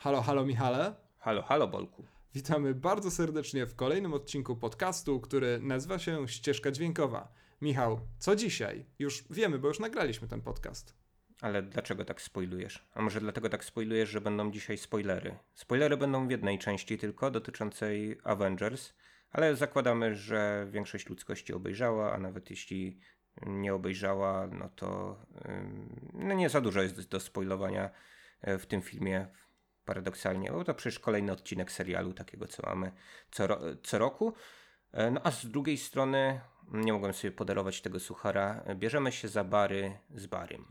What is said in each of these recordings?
Halo, halo Michale. Halo, halo Bolku. Witamy bardzo serdecznie w kolejnym odcinku podcastu, który nazywa się Ścieżka Dźwiękowa. Michał, co dzisiaj? Już wiemy, bo już nagraliśmy ten podcast. Ale dlaczego tak spoilujesz? A może dlatego tak spoilujesz, że będą dzisiaj spoilery? Spoilery będą w jednej części tylko, dotyczącej Avengers, ale zakładamy, że większość ludzkości obejrzała, a nawet jeśli nie obejrzała, no to no nie za dużo jest do spoilowania e, w tym filmie paradoksalnie, bo to przecież kolejny odcinek serialu takiego, co mamy co, co roku. E, no a z drugiej strony, nie mogłem sobie podarować tego suchara, bierzemy się za Bary z Barym.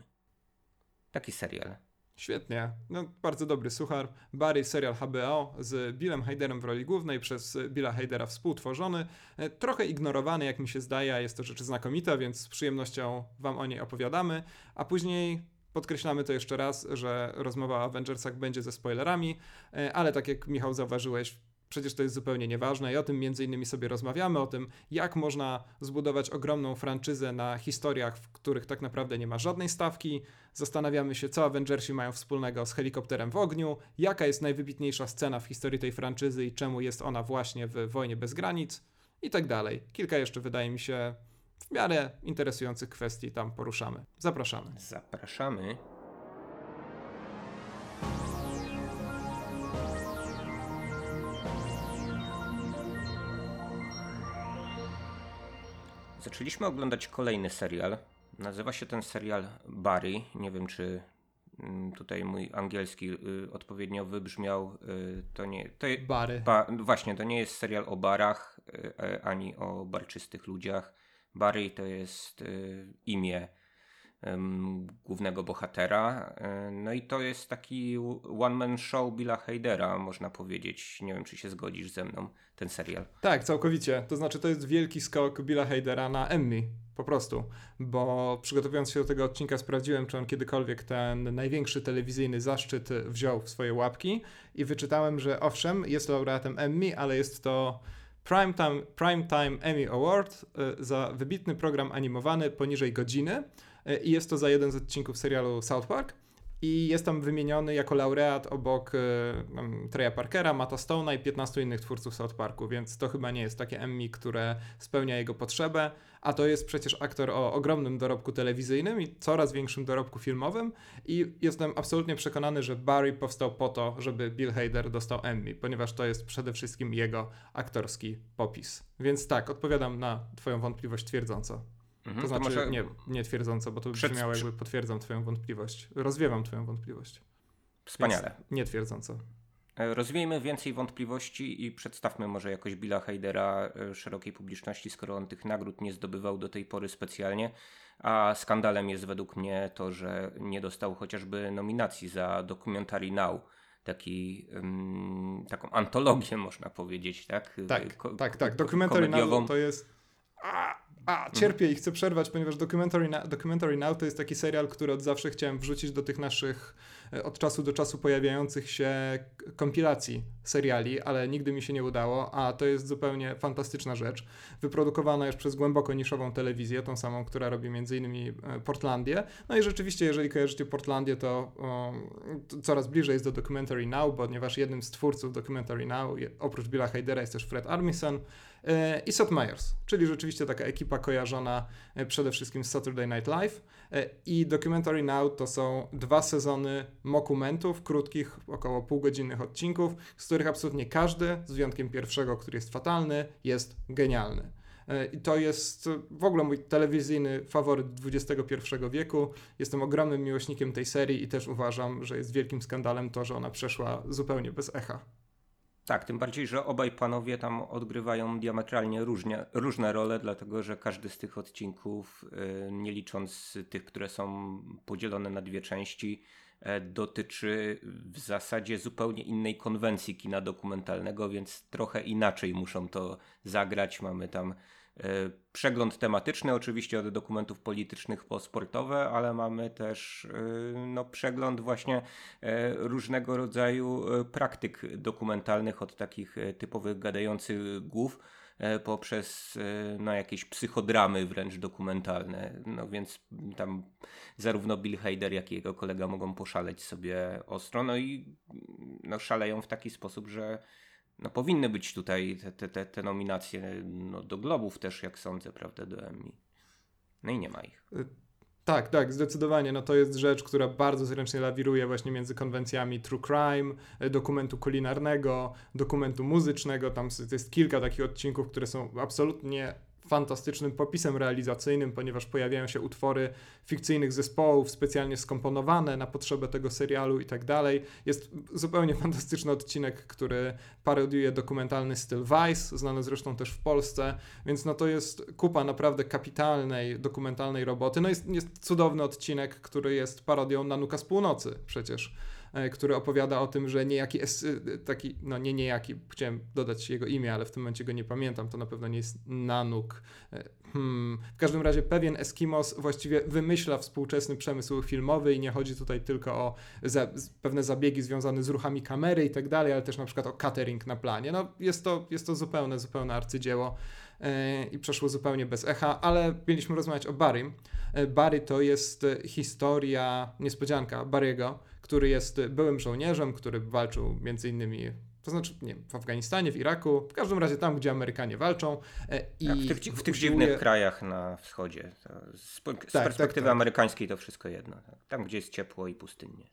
Taki serial. Świetnie. No, bardzo dobry suchar. Barry, serial HBO z Billem Heiderem w roli głównej, przez Billa Heidera współtworzony. E, trochę ignorowany, jak mi się zdaje, jest to rzecz znakomita, więc z przyjemnością Wam o niej opowiadamy. A później Podkreślamy to jeszcze raz, że rozmowa o Avengersach będzie ze spoilerami, e, ale tak jak Michał zauważyłeś, przecież to jest zupełnie nieważne i o tym między innymi sobie rozmawiamy, o tym jak można zbudować ogromną franczyzę na historiach, w których tak naprawdę nie ma żadnej stawki. Zastanawiamy się, co Avengersi mają wspólnego z helikopterem w ogniu, jaka jest najwybitniejsza scena w historii tej franczyzy i czemu jest ona właśnie w Wojnie bez granic i tak dalej. Kilka jeszcze wydaje mi się w miarę interesujących kwestii tam poruszamy. Zapraszamy. Zapraszamy. Zaczęliśmy oglądać kolejny serial. Nazywa się ten serial Barry. Nie wiem, czy mm, tutaj mój angielski y, odpowiednio wybrzmiał. Y, to nie. To je, Bary. Ba, właśnie, to nie jest serial o barach y, ani o barczystych ludziach Barry to jest y, imię głównego bohatera. Y, no i to jest taki one-man show Billa Heidera, można powiedzieć. Nie wiem, czy się zgodzisz ze mną, ten serial. Tak, całkowicie. To znaczy, to jest wielki skok Billa Heidera na Emmy. Po prostu, bo przygotowując się do tego odcinka, sprawdziłem, czy on kiedykolwiek ten największy telewizyjny zaszczyt wziął w swoje łapki i wyczytałem, że owszem, jest laureatem Emmy, ale jest to Primetime, Primetime Emmy Award e, za wybitny program animowany poniżej godziny e, i jest to za jeden z odcinków serialu South Park i jest tam wymieniony jako laureat obok um, Treya Parkera, Matta Stone'a i 15 innych twórców South Parku, więc to chyba nie jest takie Emmy, które spełnia jego potrzebę, a to jest przecież aktor o ogromnym dorobku telewizyjnym i coraz większym dorobku filmowym i jestem absolutnie przekonany, że Barry powstał po to, żeby Bill Hader dostał Emmy, ponieważ to jest przede wszystkim jego aktorski popis. Więc tak, odpowiadam na twoją wątpliwość twierdząco. Mhm, to znaczy, to może... nie, nie twierdząco, bo to Przed... brzmiało jakby potwierdzam twoją wątpliwość. Rozwiewam twoją wątpliwość. Wspaniale. Więc nie twierdząco. E, rozwiejmy więcej wątpliwości i przedstawmy może jakoś Billa Heidera e, szerokiej publiczności, skoro on tych nagród nie zdobywał do tej pory specjalnie. A skandalem jest według mnie to, że nie dostał chociażby nominacji za Documentary Now. Taki, um, taką antologię można powiedzieć, tak? Tak, Ko tak, tak. Documentary Now to jest... A! A, cierpię i chcę przerwać, ponieważ Documentary, Documentary Now to jest taki serial, który od zawsze chciałem wrzucić do tych naszych e, od czasu do czasu pojawiających się kompilacji seriali, ale nigdy mi się nie udało, a to jest zupełnie fantastyczna rzecz. Wyprodukowana już przez głęboko niszową telewizję, tą samą, która robi m.in. E, Portlandię. No i rzeczywiście, jeżeli kojarzycie Portlandię, to, o, to coraz bliżej jest do Documentary Now, ponieważ jednym z twórców Documentary Now, oprócz Billa Heidera jest też Fred Armisen, i Seth Meyers, czyli rzeczywiście taka ekipa kojarzona e, przede wszystkim z Saturday Night Live. E, I Documentary Now to są dwa sezony mokumentów, krótkich, około półgodzinnych odcinków, z których absolutnie każdy, z wyjątkiem pierwszego, który jest fatalny, jest genialny. I to jest w ogóle mój telewizyjny faworyt XXI wieku. Jestem ogromnym miłośnikiem tej serii i też uważam, że jest wielkim skandalem to, że ona przeszła zupełnie bez echa. Tak, tym bardziej, że obaj panowie tam odgrywają diametralnie różnie, różne role, dlatego że każdy z tych odcinków, y, nie licząc tych, które są podzielone na dwie części, e, dotyczy w zasadzie zupełnie innej konwencji kina dokumentalnego, więc trochę inaczej muszą to zagrać. Mamy tam przegląd tematyczny, oczywiście od dokumentów politycznych po sportowe, ale mamy też e, no, przegląd właśnie e, różnego rodzaju praktyk dokumentalnych, od takich typowych gadających głów poprzez no, jakieś psychodramy wręcz dokumentalne. No więc tam zarówno Bill Hader, jak i jego kolega mogą poszaleć sobie ostro. No i no, szaleją w taki sposób, że no, powinny być tutaj te, te, te nominacje no, do Globów też, jak sądzę, prawda, do Emmy. No i nie ma ich. Y, tak, tak, zdecydowanie. No to jest rzecz, która bardzo zręcznie lawiruje właśnie między konwencjami true crime, e, dokumentu kulinarnego, dokumentu muzycznego. Tam jest kilka takich odcinków, które są absolutnie fantastycznym popisem realizacyjnym, ponieważ pojawiają się utwory fikcyjnych zespołów specjalnie skomponowane na potrzebę tego serialu i tak dalej. Jest zupełnie fantastyczny odcinek, który parodiuje dokumentalny styl Vice, znany zresztą też w Polsce, więc no to jest kupa naprawdę kapitalnej dokumentalnej roboty. No jest, jest cudowny odcinek, który jest parodią Nanuka z północy przecież który opowiada o tym, że niejaki, e, taki, no nie niejaki, chciałem dodać jego imię, ale w tym momencie go nie pamiętam, to na pewno nie jest Nanuk. E, hmm. W każdym razie pewien Eskimos właściwie wymyśla współczesny przemysł filmowy i nie chodzi tutaj tylko o za, pewne zabiegi związane z ruchami kamery i tak dalej, ale też na przykład o catering na planie. No jest to, jest to zupełne, zupełne arcydzieło i przeszło zupełnie bez echa, ale mieliśmy rozmawiać o Barrym. Barry to jest historia, niespodzianka Barry'ego, który jest byłym żołnierzem, który walczył między innymi to znaczy nie, w Afganistanie, w Iraku, w każdym razie tam, gdzie Amerykanie walczą. E, I tak, w tych, w tych dziwnych krajach na wschodzie. Z, z tak, perspektywy tak, tak. amerykańskiej to wszystko jedno. Tak. Tam, gdzie jest ciepło i pustynnie.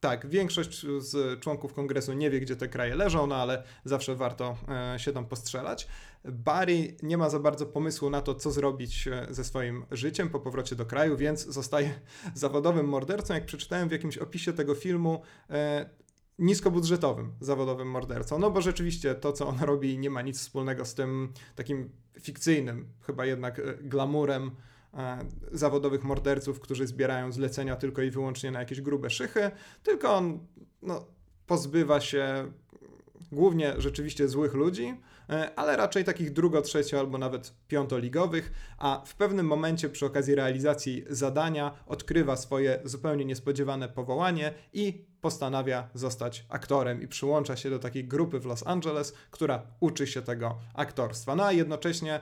Tak, większość z członków kongresu nie wie, gdzie te kraje leżą, no ale zawsze warto e, się tam postrzelać. Barry nie ma za bardzo pomysłu na to, co zrobić e, ze swoim życiem po powrocie do kraju, więc zostaje zawodowym mordercą. Jak przeczytałem w jakimś opisie tego filmu, e, niskobudżetowym zawodowym mordercą. No bo rzeczywiście to, co on robi, nie ma nic wspólnego z tym takim fikcyjnym, chyba jednak glamurem E, zawodowych morderców, którzy zbierają zlecenia tylko i wyłącznie na jakieś grube szychy, tylko on no, pozbywa się głównie rzeczywiście złych ludzi, e, ale raczej takich drugo, trzecio albo nawet piątoligowych, a w pewnym momencie przy okazji realizacji zadania odkrywa swoje zupełnie niespodziewane powołanie i postanawia zostać aktorem i przyłącza się do takiej grupy w Los Angeles, która uczy się tego aktorstwa. No a jednocześnie e,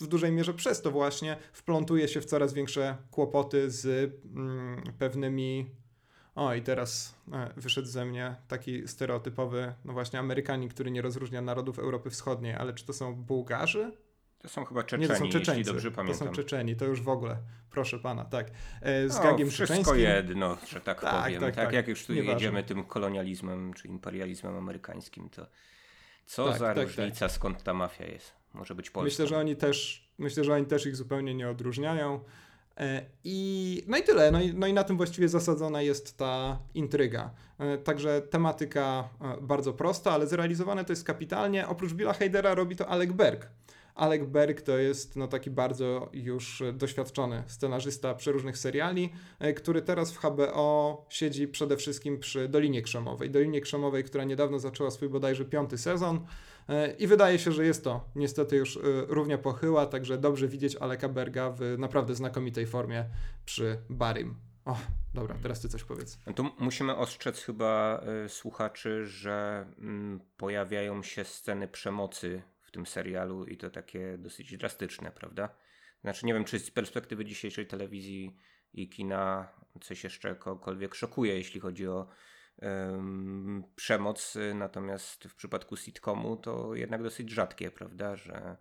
w, dużej mierze przez to właśnie wplątuje się w coraz większe kłopoty z mm, pewnymi o, i teraz e, wyszedł ze mnie taki stereotypowy, no właśnie, Amerykanin, który nie rozróżnia narodów Europy Wschodniej, ale czy to są Bułgarzy? To są chyba Czeczeni, nie, to są Czeczeńcy. jeśli dobrze pamiętam. To są Czeczeni, to już w ogóle, proszę pana, tak. E, z no, gagiem wszystko jedno, że tak, tak powiem. Tak, tak, tak, jak już tu Nieważne. jedziemy tym kolonializmem czy imperializmem amerykańskim, to co tak, za tak, różnica, skąd ta mafia jest? Może być polska. Myślę, że oni też, myślę, że oni też ich zupełnie nie odróżniają. E, I, no i tyle. No i, no i na tym właściwie zasadzona jest ta intryga. E, także tematyka bardzo prosta, ale zrealizowane to jest kapitalnie. Oprócz Billa Heidera robi to Alec Berg. Alec Berg to jest no, taki bardzo już doświadczony scenarzysta przeróżnych seriali, e, który teraz w HBO siedzi przede wszystkim przy Dolinie Krzemowej. Dolinie Krzemowej, która niedawno zaczęła swój bodajże piąty sezon. E, I wydaje się, że jest to niestety już e, równia pochyła, także dobrze widzieć Aleka Berga w naprawdę znakomitej formie przy Barim. O, dobra, teraz ty coś powiedz. No to musimy ostrzec chyba y, słuchaczy, że y, pojawiają się sceny przemocy tym serialu i to takie dosyć drastyczne, prawda? Znaczy nie wiem, czy z perspektywy dzisiejszej telewizji i kina coś jeszcze kogokolwiek szokuje, jeśli chodzi o um, przemoc, natomiast w przypadku sitcomu to jednak dosyć rzadkie, prawda, że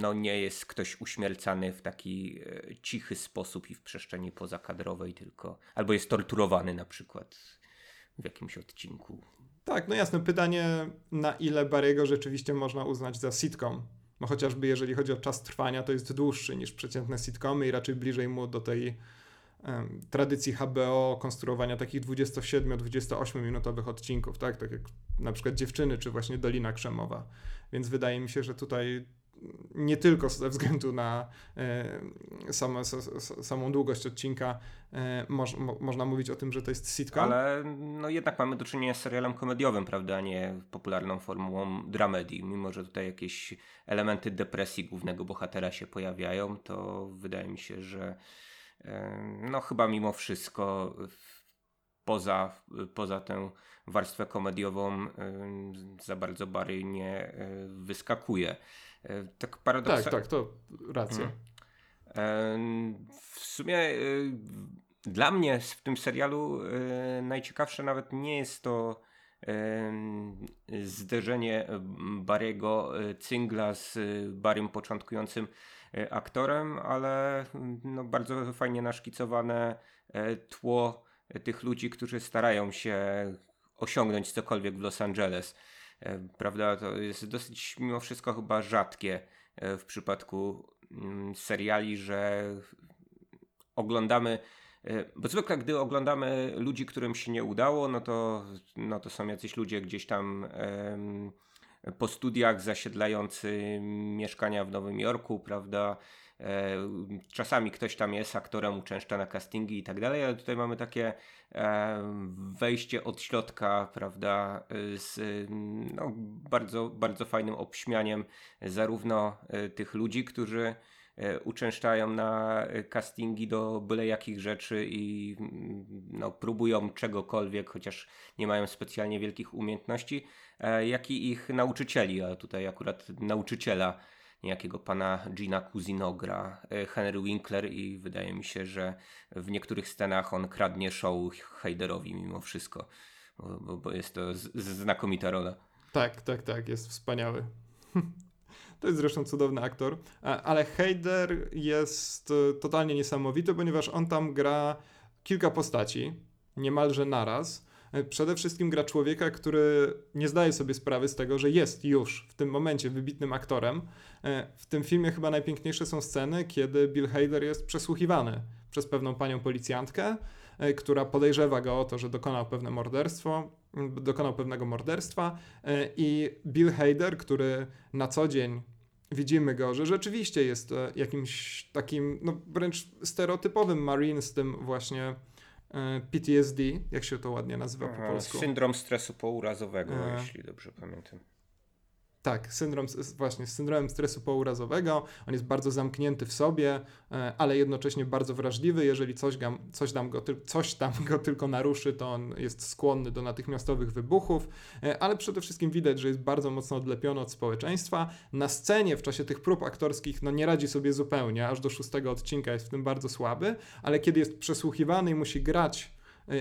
no nie jest ktoś uśmiercany w taki e, cichy sposób i w przestrzeni pozakadrowej tylko, albo jest torturowany na przykład w jakimś odcinku tak, no jasne. Pytanie, na ile Barry'ego rzeczywiście można uznać za sitcom. No chociażby jeżeli chodzi o czas trwania, to jest dłuższy niż przeciętne sitcomy i raczej bliżej mu do tej um, tradycji HBO konstruowania takich 27-28 minutowych odcinków, tak? Tak jak na przykład Dziewczyny, czy właśnie Dolina Krzemowa. Więc wydaje mi się, że tutaj nie tylko ze względu na e, same, samą długość odcinka e, moż, mo, można mówić o tym, że to jest sitcom. Ale no jednak mamy do czynienia z serialem komediowym, prawda, a nie popularną formułą dramedii. Mimo, że tutaj jakieś elementy depresji głównego bohatera się pojawiają, to wydaje mi się, że e, no chyba mimo wszystko poza, poza tę warstwę komediową za bardzo Barry nie wyskakuje. E, tak paradoksalnie. Tak, tak, to racja. Hmm. W sumie e, dla mnie w tym serialu najciekawsze nawet nie jest to zderzenie Barry'ego Cingla z Barrym początkującym aktorem, ale no, bardzo fajnie naszkicowane tło tych ludzi, którzy starają się osiągnąć cokolwiek w Los Angeles. Prawda, to jest dosyć mimo wszystko chyba rzadkie w przypadku mm, seriali, że oglądamy E, bo zwykle, gdy oglądamy ludzi, którym się nie udało, no to, no to są jacyś ludzie gdzieś tam po studiach zasiedlający mieszkania w Nowym Jorku, prawda? E, czasami ktoś tam jest aktorem, uczęszcza na castingi i tak dalej, ale tutaj mamy takie e, wejście od środka, prawda, z no, bardzo, bardzo fajnym obśmianiem zarówno tych ludzi, którzy E, uczęszczają na e, castingi do byle jakich rzeczy i mm, no, próbują czegokolwiek, chociaż nie mają specjalnie wielkich umiejętności, e, jak i ich nauczycieli, a tutaj akurat nauczyciela niejakiego pana Gina Cusinogra, Henry Winkler i wydaje mi się, że w niektórych scenach on kradnie show Heiderowi mimo wszystko, bo, bo jest to znakomita rola. Tak, tak, tak, jest wspaniały. To jest zresztą cudowny aktor, ale Heider jest e, totalnie niesamowity, ponieważ on tam gra kilka postaci, niemalże naraz. E, przede wszystkim gra człowieka, który nie zdaje sobie sprawy z tego, że jest już w tym momencie wybitnym aktorem. E, w tym filmie chyba najpiękniejsze są sceny, kiedy Bill Hader jest przesłuchiwany przez pewną panią policjantkę, która podejrzewa go o to, że dokonał pewne morderstwo, dokonał pewnego morderstwa i Bill Hader, który na co dzień widzimy go, że rzeczywiście jest e, jakimś takim, no wręcz stereotypowym Marine z tym właśnie e, PTSD, jak się to ładnie nazywa Aha, po polsku. Syndrom stresu pourazowego, e... jeśli dobrze pamiętam. Tak, syndrom, właśnie z syndromem stresu pourazowego. On jest bardzo zamknięty w sobie, e, ale jednocześnie bardzo wrażliwy. Jeżeli coś, gam, coś, tam go, coś tam go tylko naruszy, to on jest skłonny do natychmiastowych wybuchów, e, ale przede wszystkim widać, że jest bardzo mocno odlepiony od społeczeństwa. Na scenie w czasie tych prób aktorskich no nie radzi sobie zupełnie, aż do szóstego odcinka jest w tym bardzo słaby, ale kiedy jest przesłuchiwany i musi grać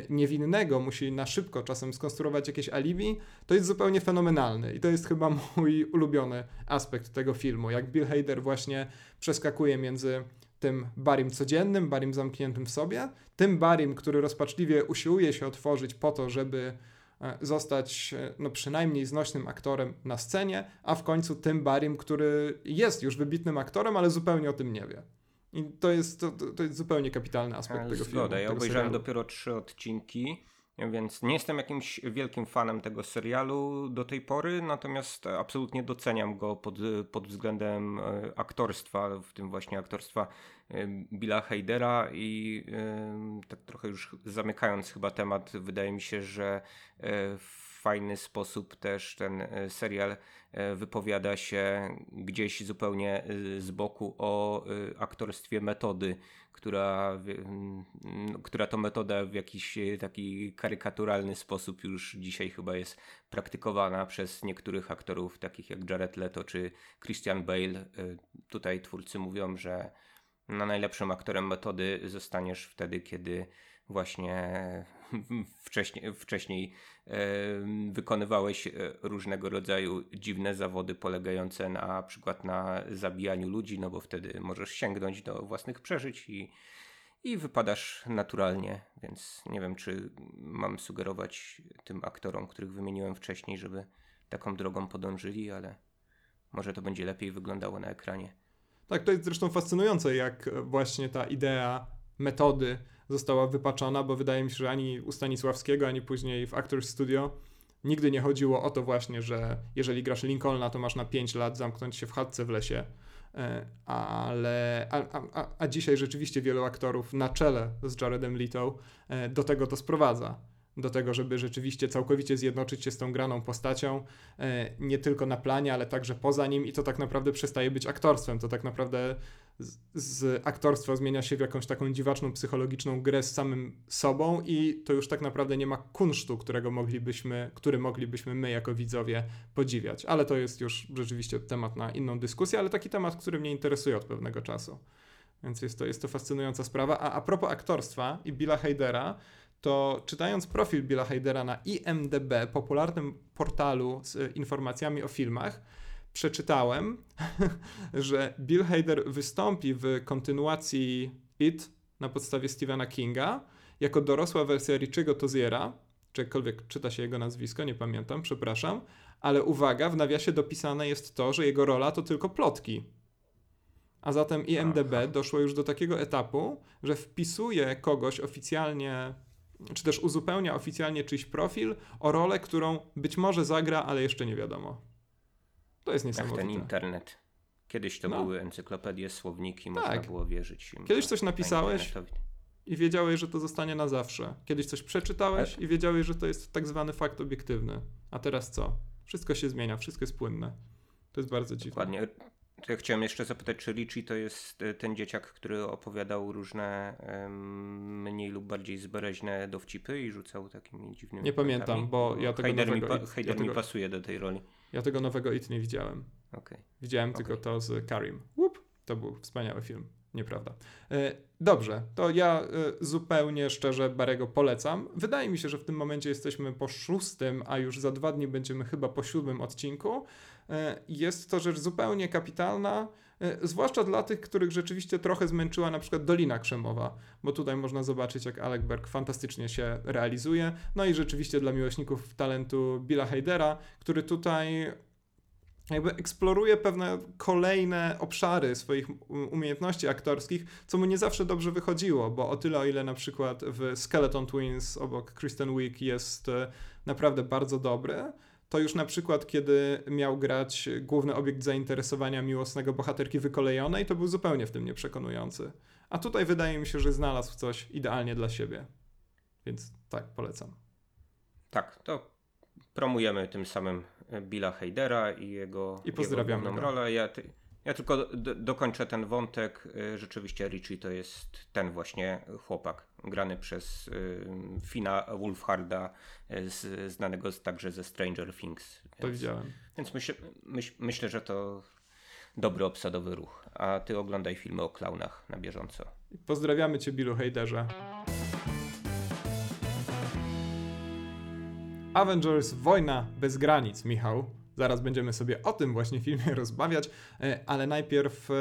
niewinnego musi na szybko czasem skonstruować jakieś alibi, to jest zupełnie fenomenalny. I to jest chyba mój ulubiony aspekt tego filmu. Jak Bill Hader właśnie przeskakuje między tym barim codziennym, barim zamkniętym w sobie, tym barim, który rozpaczliwie usiłuje się otworzyć po to, żeby e, zostać e, no, przynajmniej znośnym aktorem na scenie, a w końcu tym barim, który jest już wybitnym aktorem, ale zupełnie o tym nie wie. I to jest, to, to jest zupełnie kapitalny aspekt tego Zgoda. filmu. Zgoda, ja obejrzałem serialu. dopiero trzy odcinki, więc nie jestem jakimś wielkim fanem tego serialu do tej pory, natomiast absolutnie doceniam go pod, pod względem e, aktorstwa, w tym właśnie aktorstwa e, Billa Heidera i e, tak trochę już zamykając chyba temat, wydaje mi się, że w fajny sposób też ten serial E, wypowiada się gdzieś zupełnie e, z boku o e, aktorstwie metody, która, która to metoda w jakiś taki karykaturalny sposób już dzisiaj chyba jest praktykowana przez niektórych aktorów, takich jak Jared Leto czy Christian Bale. Tutaj twórcy mówią, że no najlepszym aktorem metody zostaniesz wtedy, kiedy właśnie wcześniej, wcześniej wykonywałeś e, różnego rodzaju dziwne zawody polegające na przykład na zabijaniu ludzi, no bo wtedy możesz sięgnąć do własnych przeżyć i, i wypadasz naturalnie, więc nie wiem, czy mam sugerować tym aktorom, których wymieniłem wcześniej, żeby taką drogą podążyli, ale może to będzie lepiej wyglądało na ekranie. Tak, to jest zresztą fascynujące, jak właśnie ta idea metody została wypaczona, bo wydaje mi się, że ani u Stanisławskiego, ani później w Actors Studio nigdy nie chodziło o to właśnie, że jeżeli grasz Lincolna, to masz na 5 lat zamknąć się w chatce w lesie. E, ale a, a, a dzisiaj rzeczywiście wielu aktorów na czele z Jaredem Leto e, do tego to sprowadza do tego, żeby rzeczywiście całkowicie zjednoczyć się z tą graną postacią, e, nie tylko na planie, ale także poza nim i to tak naprawdę przestaje być aktorstwem, to tak naprawdę z, aktorstwa zmienia się w jakąś taką dziwaczną psychologiczną grę z samym sobą i to już tak naprawdę nie ma kunsztu, którego moglibyśmy, który moglibyśmy my jako widzowie podziwiać, ale to jest już rzeczywiście temat na inną dyskusję, ale taki temat, który mnie interesuje od pewnego czasu. Więc jest to, jest to fascynująca sprawa. A a propos aktorstwa i Billa Hadera, to czytając profil Billa Hadera na IMDb, popularnym portalu z informacjami o filmach, przeczytałem, że Bill Hader wystąpi w kontynuacji It na podstawie Stephena Kinga jako dorosła wersja Richiego Toziera, czy jakkolwiek czyta się jego nazwisko, nie pamiętam, przepraszam, ale uwaga, w nawiasie dopisane jest to, że jego rola to tylko plotki. A zatem IMDB Aha. doszło już do takiego etapu, że wpisuje kogoś oficjalnie, czy też uzupełnia oficjalnie czyjś profil o rolę, którą być może zagra, ale jeszcze nie wiadomo. To jest niesamowite. Jak ten internet. Kiedyś to no. były encyklopedie, słowniki, tak. można było wierzyć. Im Kiedyś coś napisałeś i wiedziałeś, że to zostanie na zawsze. Kiedyś coś przeczytałeś tak. i wiedziałeś, że to jest tak zwany fakt obiektywny. A teraz co? Wszystko się zmienia, wszystko jest płynne. To jest bardzo dziwne. Dokładnie. To ja chciałem jeszcze zapytać, czy Richie to jest e, ten dzieciak, który opowiadał różne mniej lub bardziej zbereźne dowcipy i rzucał takimi dziwnymi Nie pamiętam, bo ja tego Heider nowego... Mi, Heider ja tego, mi pasuje do tej roli. Ja tego nowego It nie widziałem. Okay. Widziałem okay. tylko to z Karim. Łup, to był wspaniały film. Nieprawda. E, dobrze, to ja e, zupełnie szczerze Barego polecam. Wydaje mi się, że w tym momencie jesteśmy po szóstym, a już za dwa dni będziemy chyba po siódmym odcinku. E, jest to rzecz zupełnie kapitalna, zwłaszcza dla tych, których rzeczywiście trochę zmęczyła na przykład Dolina Krzemowa, bo tutaj można zobaczyć, jak Alec Berg fantastycznie się realizuje. No i rzeczywiście dla miłośników talentu Billa Hadera, który tutaj jakby eksploruje pewne kolejne obszary swoich umiejętności aktorskich, co mu nie zawsze dobrze wychodziło, bo o tyle, o ile na przykład w Skeleton Twins obok Kristen Wiig jest e, naprawdę bardzo dobry, to już na przykład, kiedy miał grać główny obiekt zainteresowania miłosnego bohaterki wykolejonej, to był zupełnie w tym nieprzekonujący. A tutaj wydaje mi się, że znalazł coś idealnie dla siebie. Więc tak, polecam. Tak, to promujemy tym samym Billa Heidera i jego, I jego rolę. Ja, ja tylko do, dokończę ten wątek. Y, rzeczywiście Richie to jest ten właśnie chłopak, grany przez y, Fina Wolfharda, y, z, znanego także ze Stranger Things. Więc, to widziałem. Więc myśl, myśl, myślę, że to dobry obsadowy ruch. A ty oglądaj filmy o klaunach na bieżąco. Pozdrawiamy cię, Billu Heiderze. Avengers Wojna bez granic, Michał. Zaraz będziemy sobie o tym właśnie filmie rozmawiać, e, ale najpierw e,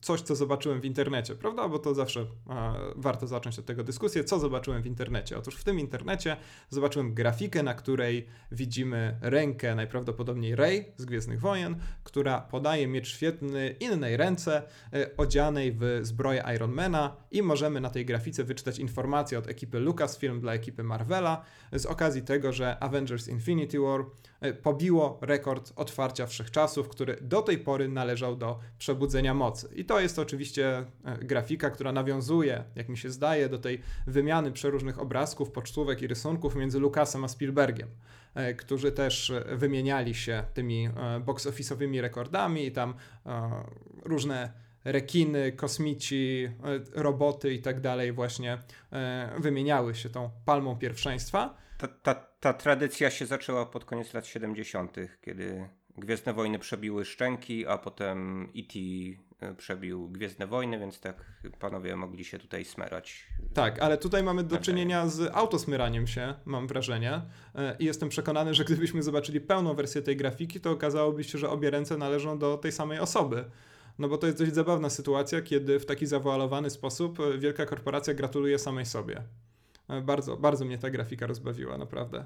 coś, co zobaczyłem w internecie, prawda? Bo to zawsze warto zacząć od tego dyskusję. Co zobaczyłem w internecie? Otóż w tym internecie zobaczyłem grafikę, na której widzimy rękę najprawdopodobniej Rey z Gwiezdnych Wojen, która podaje miecz świetny innej ręce, e, odzianej w zbroję Ironmana i możemy na tej grafice wyczytać informacje od ekipy Lucasfilm dla ekipy Marvela z okazji tego, że Avengers Infinity War pobiło rekord otwarcia wszechczasów, który do tej pory należał do przebudzenia mocy. I to jest oczywiście e, grafika, która nawiązuje, jak mi się zdaje, do tej wymiany przeróżnych obrazków, pocztówek i rysunków między Lucasem a Spielbergiem, e, którzy też e, wymieniali się tymi box rekordami i tam różne rekiny, kosmici, roboty i tak dalej właśnie wymieniały się tą palmą pierwszeństwa. Ta, ta, ta tradycja się zaczęła pod koniec lat 70., kiedy Gwiezdne Wojny przebiły szczęki, a potem E.T. E, przebił Gwiezdne Wojny, więc tak panowie mogli się tutaj smerać. Tak, ale tutaj mamy do czynienia z autosmyraniem się, mam wrażenie. E, I jestem przekonany, że gdybyśmy zobaczyli pełną wersję tej grafiki, to okazałoby się, że obie ręce należą do tej samej osoby. No bo to jest dość zabawna sytuacja, kiedy w taki zawoalowany sposób e, wielka korporacja gratuluje samej sobie. Bardzo, bardzo mnie ta grafika rozbawiła, naprawdę.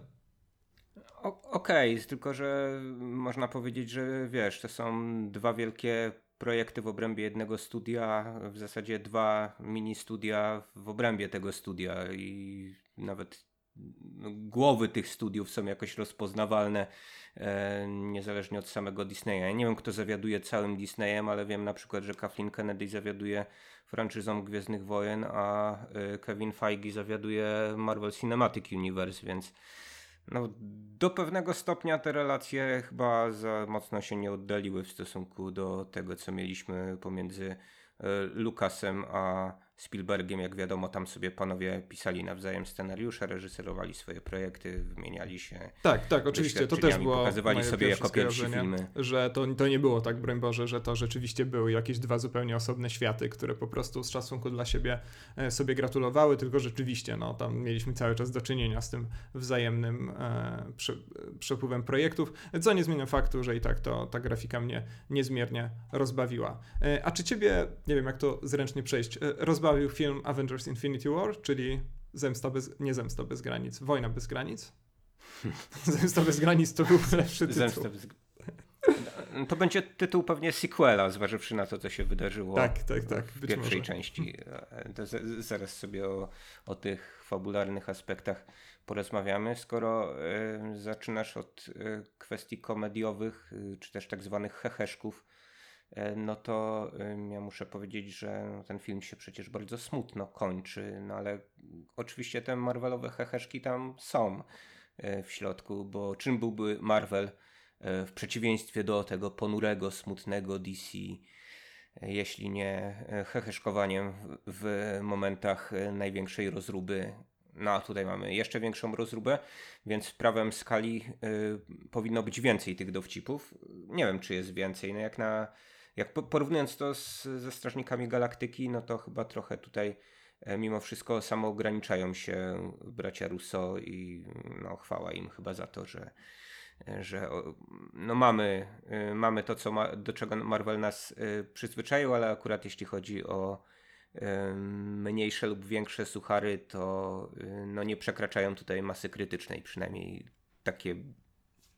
Okej, okay, tylko że można powiedzieć, że wiesz, to są dwa wielkie projekty w obrębie jednego studia, w zasadzie dwa mini studia w obrębie tego studia i nawet głowy tych studiów są jakoś rozpoznawalne e, niezależnie od samego Disneya. Ja nie wiem, kto zawiaduje całym Disneyem, ale wiem na przykład, że Kathleen Kennedy zawiaduje franczyzą Gwiezdnych Wojen, a e, Kevin Feige zawiaduje Marvel Cinematic Universe, więc no, do pewnego stopnia te relacje chyba za mocno się nie oddaliły w stosunku do tego, co mieliśmy pomiędzy e, Lucasem a Spielbergiem, jak wiadomo, tam sobie panowie pisali nawzajem scenariusze, reżyserowali swoje projekty, wymieniali się. Tak, tak, oczywiście. To też było. Pokazywali sobie jako pierwsi filmy. Że to, to nie było tak, broń Boże, że to rzeczywiście były jakieś dwa zupełnie osobne światy, które po prostu z szacunku dla siebie e, sobie gratulowały, tylko rzeczywiście, no tam mieliśmy cały czas do czynienia z tym wzajemnym e, prze, przepływem projektów, co nie zmienia faktu, że i tak to ta grafika mnie niezmiernie rozbawiła. E, a czy ciebie, nie wiem jak to zręcznie przejść, e, rozbawił rozbawił film Avengers Infinity War, czyli Zemsta bez, nie Zemsta bez granic, Wojna bez granic. Zemsta bez granic to był lepszy tytuł. Zemsta bez... To będzie tytuł pewnie sequela, zważywszy na to, co się wydarzyło tak, tak, tak, w pierwszej może. części. To zaraz sobie o, o tych fabularnych aspektach porozmawiamy. Skoro y, zaczynasz od y, kwestii komediowych, y, czy też tak zwanych heheszków, E, no to ja muszę powiedzieć, że no, ten film się przecież bardzo smutno kończy, no ale oczywiście te Marvelowe heheszki tam są e, w środku, bo czym byłby Marvel e, w przeciwieństwie do tego ponurego, smutnego DC, jeśli nie heheszkowaniem w momentach największej rozruby no a tutaj mamy jeszcze większą rozróbę, więc prawem skali y, powinno być więcej tych dowcipów. Nie wiem, czy jest więcej. No jak na jak porównując to z, ze Strażnikami Galaktyki, no to chyba trochę tutaj e, mimo wszystko samo ograniczają się bracia Russo i no, chwała im chyba za to, że, że no mamy, e, mamy to, co ma, do czego Marvel nas e, przyzwyczaił, ale akurat jeśli chodzi o mniejsze lub większe suchary, to no nie przekraczają tutaj masy krytycznej, przynajmniej takie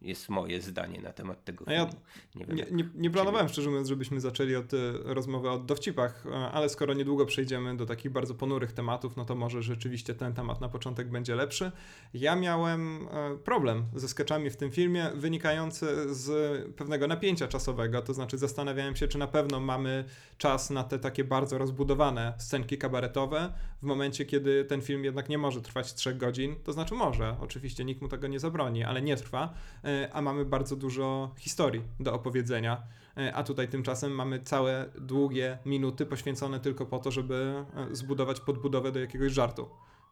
jest moje zdanie na temat tego filmu. Ja nie, wiem, nie, nie, nie planowałem szczerze mówiąc, żebyśmy zaczęli od e, rozmowy o dowcipach, e, ale skoro niedługo przejdziemy do takich bardzo ponurych tematów, no to może rzeczywiście ten temat na początek będzie lepszy. Ja miałem e, problem ze sketchami w tym filmie wynikający z pewnego napięcia czasowego, to znaczy zastanawiałem się, czy na pewno mamy czas na te takie bardzo rozbudowane scenki kabaretowe w momencie, kiedy ten film jednak nie może trwać trzech godzin, to znaczy może, oczywiście nikt mu tego nie zabroni, ale nie trwa a mamy bardzo dużo historii do opowiedzenia. E, a tutaj tymczasem mamy całe długie minuty poświęcone tylko po to, żeby e, zbudować podbudowę do jakiegoś żartu.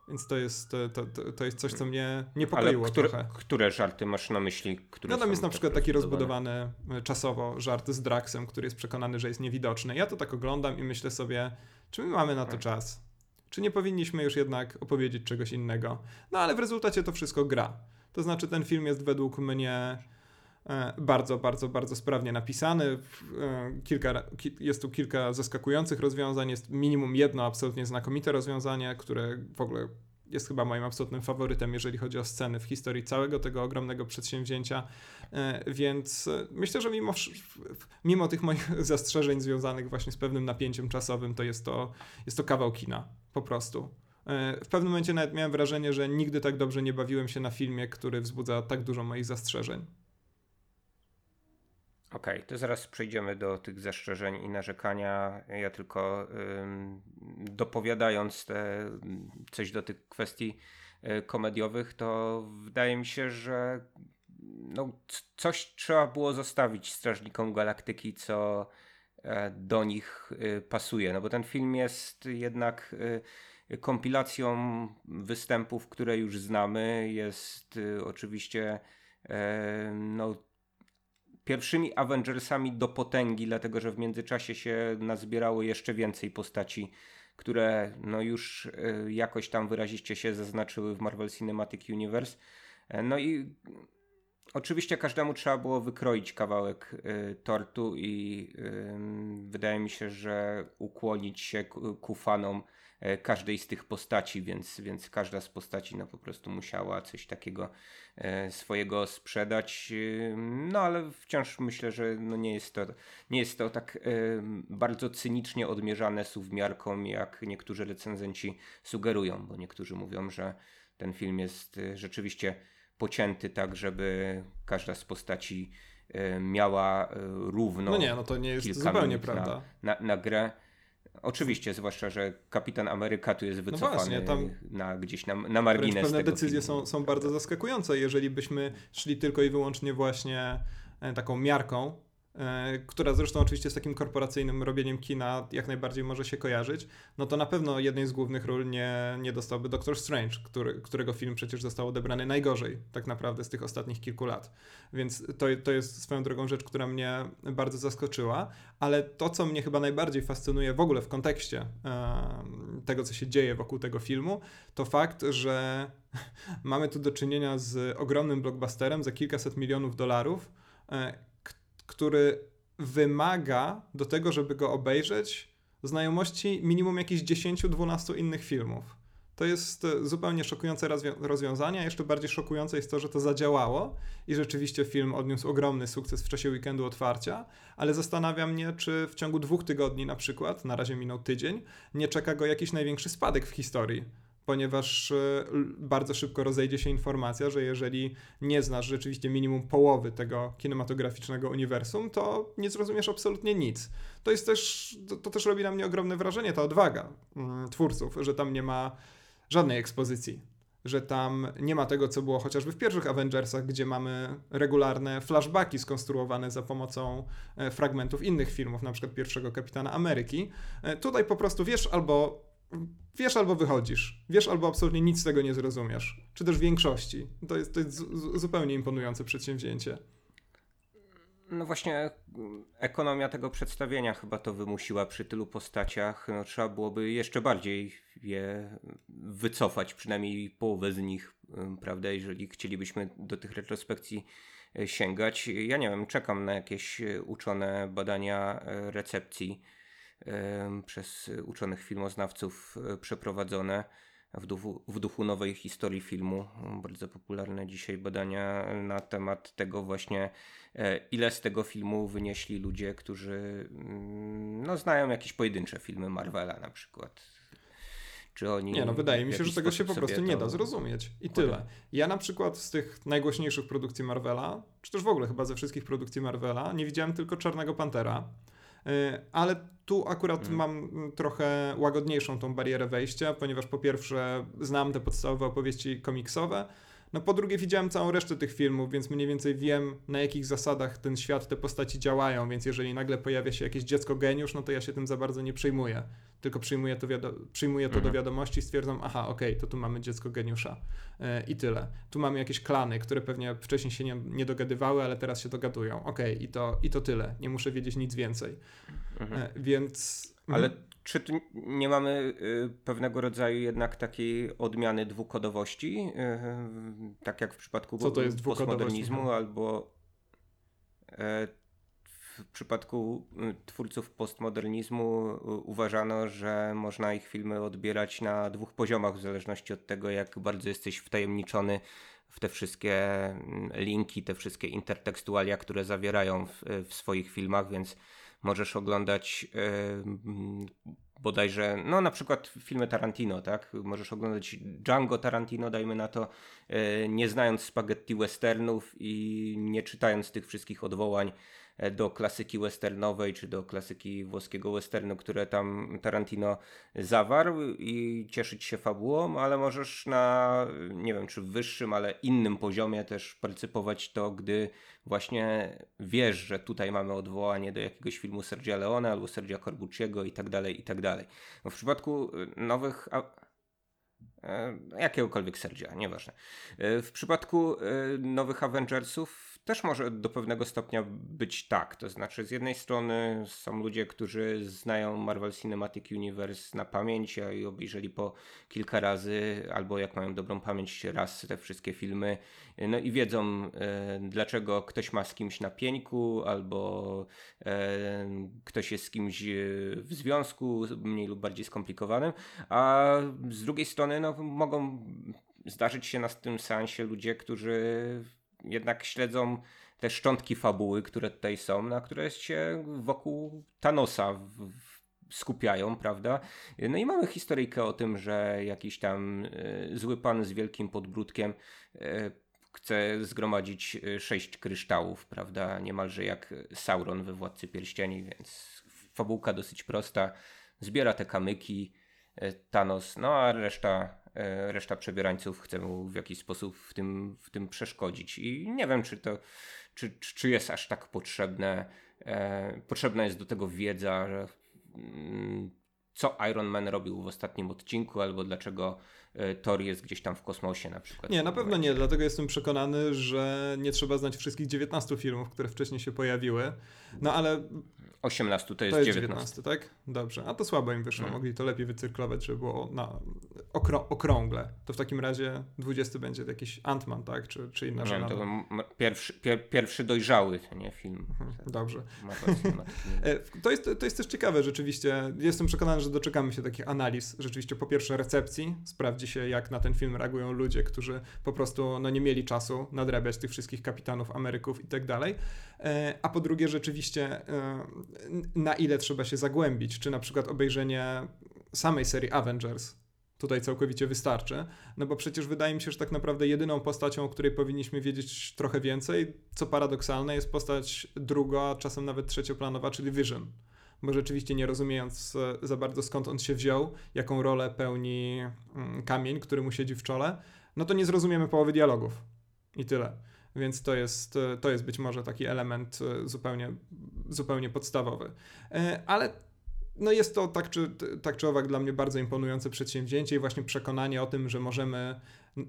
Więc to jest, to, to, to jest coś, co mnie niepokoiło Ale które, trochę. które żarty masz na myśli? Które no tam jest na tak przykład taki rozbudowany czasowo żart z Draxem, który jest przekonany, że jest niewidoczny. Ja to tak oglądam i myślę sobie, czy my mamy na to czas? Czy nie powinniśmy już jednak opowiedzieć czegoś innego? No ale w rezultacie to wszystko gra. To znaczy, ten film jest według mnie e, bardzo, bardzo, bardzo sprawnie napisany. E, kilka, jest tu kilka zaskakujących rozwiązań, jest minimum jedno absolutnie znakomite rozwiązanie, które w ogóle jest chyba moim absolutnym faworytem, jeżeli chodzi o sceny w historii całego tego ogromnego przedsięwzięcia. E, więc myślę, że mimo, mimo tych moich zastrzeżeń związanych właśnie z pewnym napięciem czasowym, to jest to, jest to kawał kina, po prostu. E, w pewnym momencie nawet miałem wrażenie, że nigdy tak dobrze nie bawiłem się na filmie, który wzbudza tak dużo moich zastrzeżeń. Okej, okay, to zaraz przejdziemy do tych zastrzeżeń i narzekania. Ja tylko ym, dopowiadając te, coś do tych kwestii y, komediowych, to wydaje mi się, że no, coś trzeba było zostawić Strażnikom Galaktyki, co e, do nich y, pasuje. No bo ten film jest jednak. Y, kompilacją występów, które już znamy. Jest y, oczywiście e, no, pierwszymi Avengersami do potęgi, dlatego że w międzyczasie się nazbierało jeszcze więcej postaci, które no, już e, jakoś tam wyraziście się zaznaczyły w Marvel Cinematic Universe. E, no i Oczywiście każdemu trzeba było wykroić kawałek y, tortu i y, wydaje mi się, że ukłonić się ku, fanom każdej z tych postaci, więc, więc każda z postaci no, po prostu musiała coś takiego e, swojego sprzedać. E, no ale wciąż myślę, że no, nie, jest to, nie jest to tak bardzo cynicznie odmierzane suwmiarką, jak niektórzy recenzenci sugerują, bo niektórzy mówią, że ten film jest rzeczywiście pocięty tak, żeby każda z postaci miała równo. No nie, no to nie jest zupełnie prawda. Na, na, na grę. Oczywiście, zwłaszcza, że Kapitan Ameryka tu jest wycofany no właśnie, tam na, gdzieś na, na margines pewne decyzje są, są bardzo zaskakujące. Jeżeli byśmy szli tylko i wyłącznie właśnie e, taką miarką, która zresztą oczywiście z takim korporacyjnym robieniem kina jak najbardziej może się kojarzyć, no to na pewno jednej z głównych ról nie, nie dostałby Doctor Strange, który, którego film przecież został odebrany najgorzej tak naprawdę z tych ostatnich kilku lat. Więc to, to jest swoją drogą rzecz, która mnie bardzo zaskoczyła, ale to, co mnie chyba najbardziej fascynuje w ogóle w kontekście e, tego, co się dzieje wokół tego filmu, to fakt, że mamy tu do czynienia z ogromnym blockbusterem za kilkaset milionów dolarów, e, który wymaga do tego, żeby go obejrzeć, znajomości minimum jakichś 10-12 innych filmów. To jest e, zupełnie szokujące rozwiązanie, jeszcze bardziej szokujące jest to, że to zadziałało i rzeczywiście film odniósł ogromny sukces w czasie weekendu otwarcia, ale zastanawia mnie, czy w ciągu dwóch tygodni na przykład, na razie minął tydzień, nie czeka go jakiś największy spadek w historii ponieważ e, bardzo szybko rozejdzie się informacja, że jeżeli nie znasz rzeczywiście minimum połowy tego kinematograficznego uniwersum, to nie zrozumiesz absolutnie nic. To jest też, to, to też robi na mnie ogromne wrażenie, ta odwaga mm, twórców, że tam nie ma żadnej ekspozycji. Że tam nie ma tego, co było chociażby w pierwszych Avengersach, gdzie mamy regularne flashbacki skonstruowane za pomocą e, fragmentów innych filmów, na przykład pierwszego Kapitana Ameryki. E, tutaj po prostu wiesz albo wiesz albo wychodzisz. Wiesz albo absolutnie nic z tego nie zrozumiesz. Czy też w większości. To jest, to jest zupełnie imponujące przedsięwzięcie. No właśnie, ekonomia tego przedstawienia chyba to wymusiła przy tylu postaciach. No, trzeba byłoby jeszcze bardziej je wycofać, przynajmniej połowę z nich, prawda, jeżeli chcielibyśmy do tych retrospekcji e, sięgać. Ja nie wiem, czekam na jakieś e, uczone badania e, recepcji przez uczonych filmoznawców e, przeprowadzone w duchu, w duchu nowej historii filmu. Bardzo popularne dzisiaj badania na temat tego właśnie, e, ile z tego filmu wynieśli ludzie, którzy mm, no, znają jakieś pojedyncze filmy Marvela na przykład. Czy oni nie, no wydaje mi się, że tego się po prostu nie da zrozumieć. I tyle. Ja na przykład z tych najgłośniejszych produkcji Marvela, czy też w ogóle chyba ze wszystkich produkcji Marvela, nie widziałem tylko Czarnego Pantera. E, ale tu akurat hmm. mam trochę łagodniejszą tą barierę wejścia, ponieważ po pierwsze znam te podstawowe opowieści komiksowe, no po drugie widziałem całą resztę tych filmów, więc mniej więcej wiem na jakich zasadach ten świat, te postaci działają, więc jeżeli nagle pojawia się jakieś dziecko geniusz, no to ja się tym za bardzo nie przejmuję, tylko przyjmuję to, przyjmuję to mhm. do wiadomości i stwierdzam, aha, okej, okay, to tu mamy dziecko geniusza yy, i tyle. Tu mamy jakieś klany, które pewnie wcześniej się nie, nie dogadywały, ale teraz się dogadują, okej, okay, i, to, i to tyle, nie muszę wiedzieć nic więcej. Mhm. Yy, więc... Ale mhm. Czy tu nie mamy y, pewnego rodzaju jednak takiej odmiany dwukodowości, y, tak jak w przypadku Co to jest postmodernizmu albo e, w przypadku y, twórców postmodernizmu uważano, że można ich filmy odbierać na dwóch poziomach w zależności od tego, jak bardzo jesteś wtajemniczony w te wszystkie mm, linki, te wszystkie intertekstualia, które zawierają w, w swoich filmach, więc możesz oglądać bodajże, no na przykład filmy Tarantino, tak? Możesz oglądać Django Tarantino, dajmy na to, yy, nie znając spaghetti westernów i nie czytając tych wszystkich odwołań E, do klasyki westernowej, czy do klasyki włoskiego westernu, które tam Tarantino zawarł i cieszyć się fabułą, ale możesz na, nie wiem, czy wyższym, ale innym poziomie też partycypować to, gdy właśnie wiesz, że tutaj mamy odwołanie do jakiegoś filmu Sergio Leone albo Sergio Corbucciego i tak dalej, i tak dalej. w przypadku nowych e, jakiegokolwiek Sergia, nieważne. E, w przypadku nowych Avengersów też może do pewnego stopnia być tak. To znaczy, z jednej strony są ludzie, którzy znają Marvel Cinematic Universe na pamięć i obejrzeli po kilka razy, albo jak mają dobrą pamięć, raz te wszystkie filmy, no i wiedzą, e, dlaczego ktoś ma z kimś na pieńku, albo e, ktoś jest z kimś w związku, mniej lub bardziej skomplikowanym, a z drugiej strony no, mogą zdarzyć się na tym seansie ludzie, którzy jednak śledzą te szczątki fabuły, które tutaj są, na które się wokół Thanosa skupiają, prawda? No i mamy historyjkę o tym, że jakiś tam e, zły pan z wielkim podbródkiem e, chce zgromadzić e, sześć kryształów, prawda? Niemalże jak Sauron we Władcy Pierścieni, więc fabułka dosyć prosta. Zbiera te kamyki, Thanos, no a reszta reszta przebierańców chce mu w jakiś sposób w tym, w tym przeszkodzić. I nie wiem, czy to czy, czy jest aż tak potrzebne e, potrzebna jest do tego wiedza, że, mm, co Iron Man robił w ostatnim odcinku, albo dlaczego E, Thor jest gdzieś tam w kosmosie na przykład. Nie, na pewno nie, dlatego jestem przekonany, że nie trzeba znać wszystkich 19 filmów, które wcześniej się pojawiły. No ale 18 to jest, to jest 19. 19. tak? Dobrze. A to słabo im wyszło. Hmm. Mogli to lepiej wycyrklować, żeby było na okrą okrągle. To w takim razie 20 będzie jakiś Ant-Man, tak? Czy, czy inna rzecz. To pierwszy, pier, pierwszy dojrzały nie, film. Mhm. Dobrze. E, to, jest, to jest też ciekawe rzeczywiście. Jestem przekonany, że doczekamy się takich analiz. Rzeczywiście po pierwsze recepcji. Sprawdzi się, jak na ten film reagują ludzie, którzy po prostu no, nie mieli czasu nadrabiać tych wszystkich kapitanów Ameryków i tak dalej. E, a po drugie rzeczywiście e, na ile trzeba się zagłębić, czy na przykład obejrzenie samej serii Avengers tutaj całkowicie wystarczy, no bo przecież wydaje mi się, że tak naprawdę jedyną postacią, o której powinniśmy wiedzieć trochę więcej, co paradoksalne, jest postać druga, czasem nawet trzecioplanowa, czyli Vision. Bo rzeczywiście nie rozumiejąc e, za bardzo skąd on się wziął, jaką rolę pełni mm, kamień, który mu siedzi w czole, no to nie zrozumiemy połowy dialogów. I tyle. Więc to jest, to jest być może taki element e, zupełnie, zupełnie podstawowy. E, ale no jest to tak czy, tak czy owak dla mnie bardzo imponujące przedsięwzięcie i właśnie przekonanie o tym, że możemy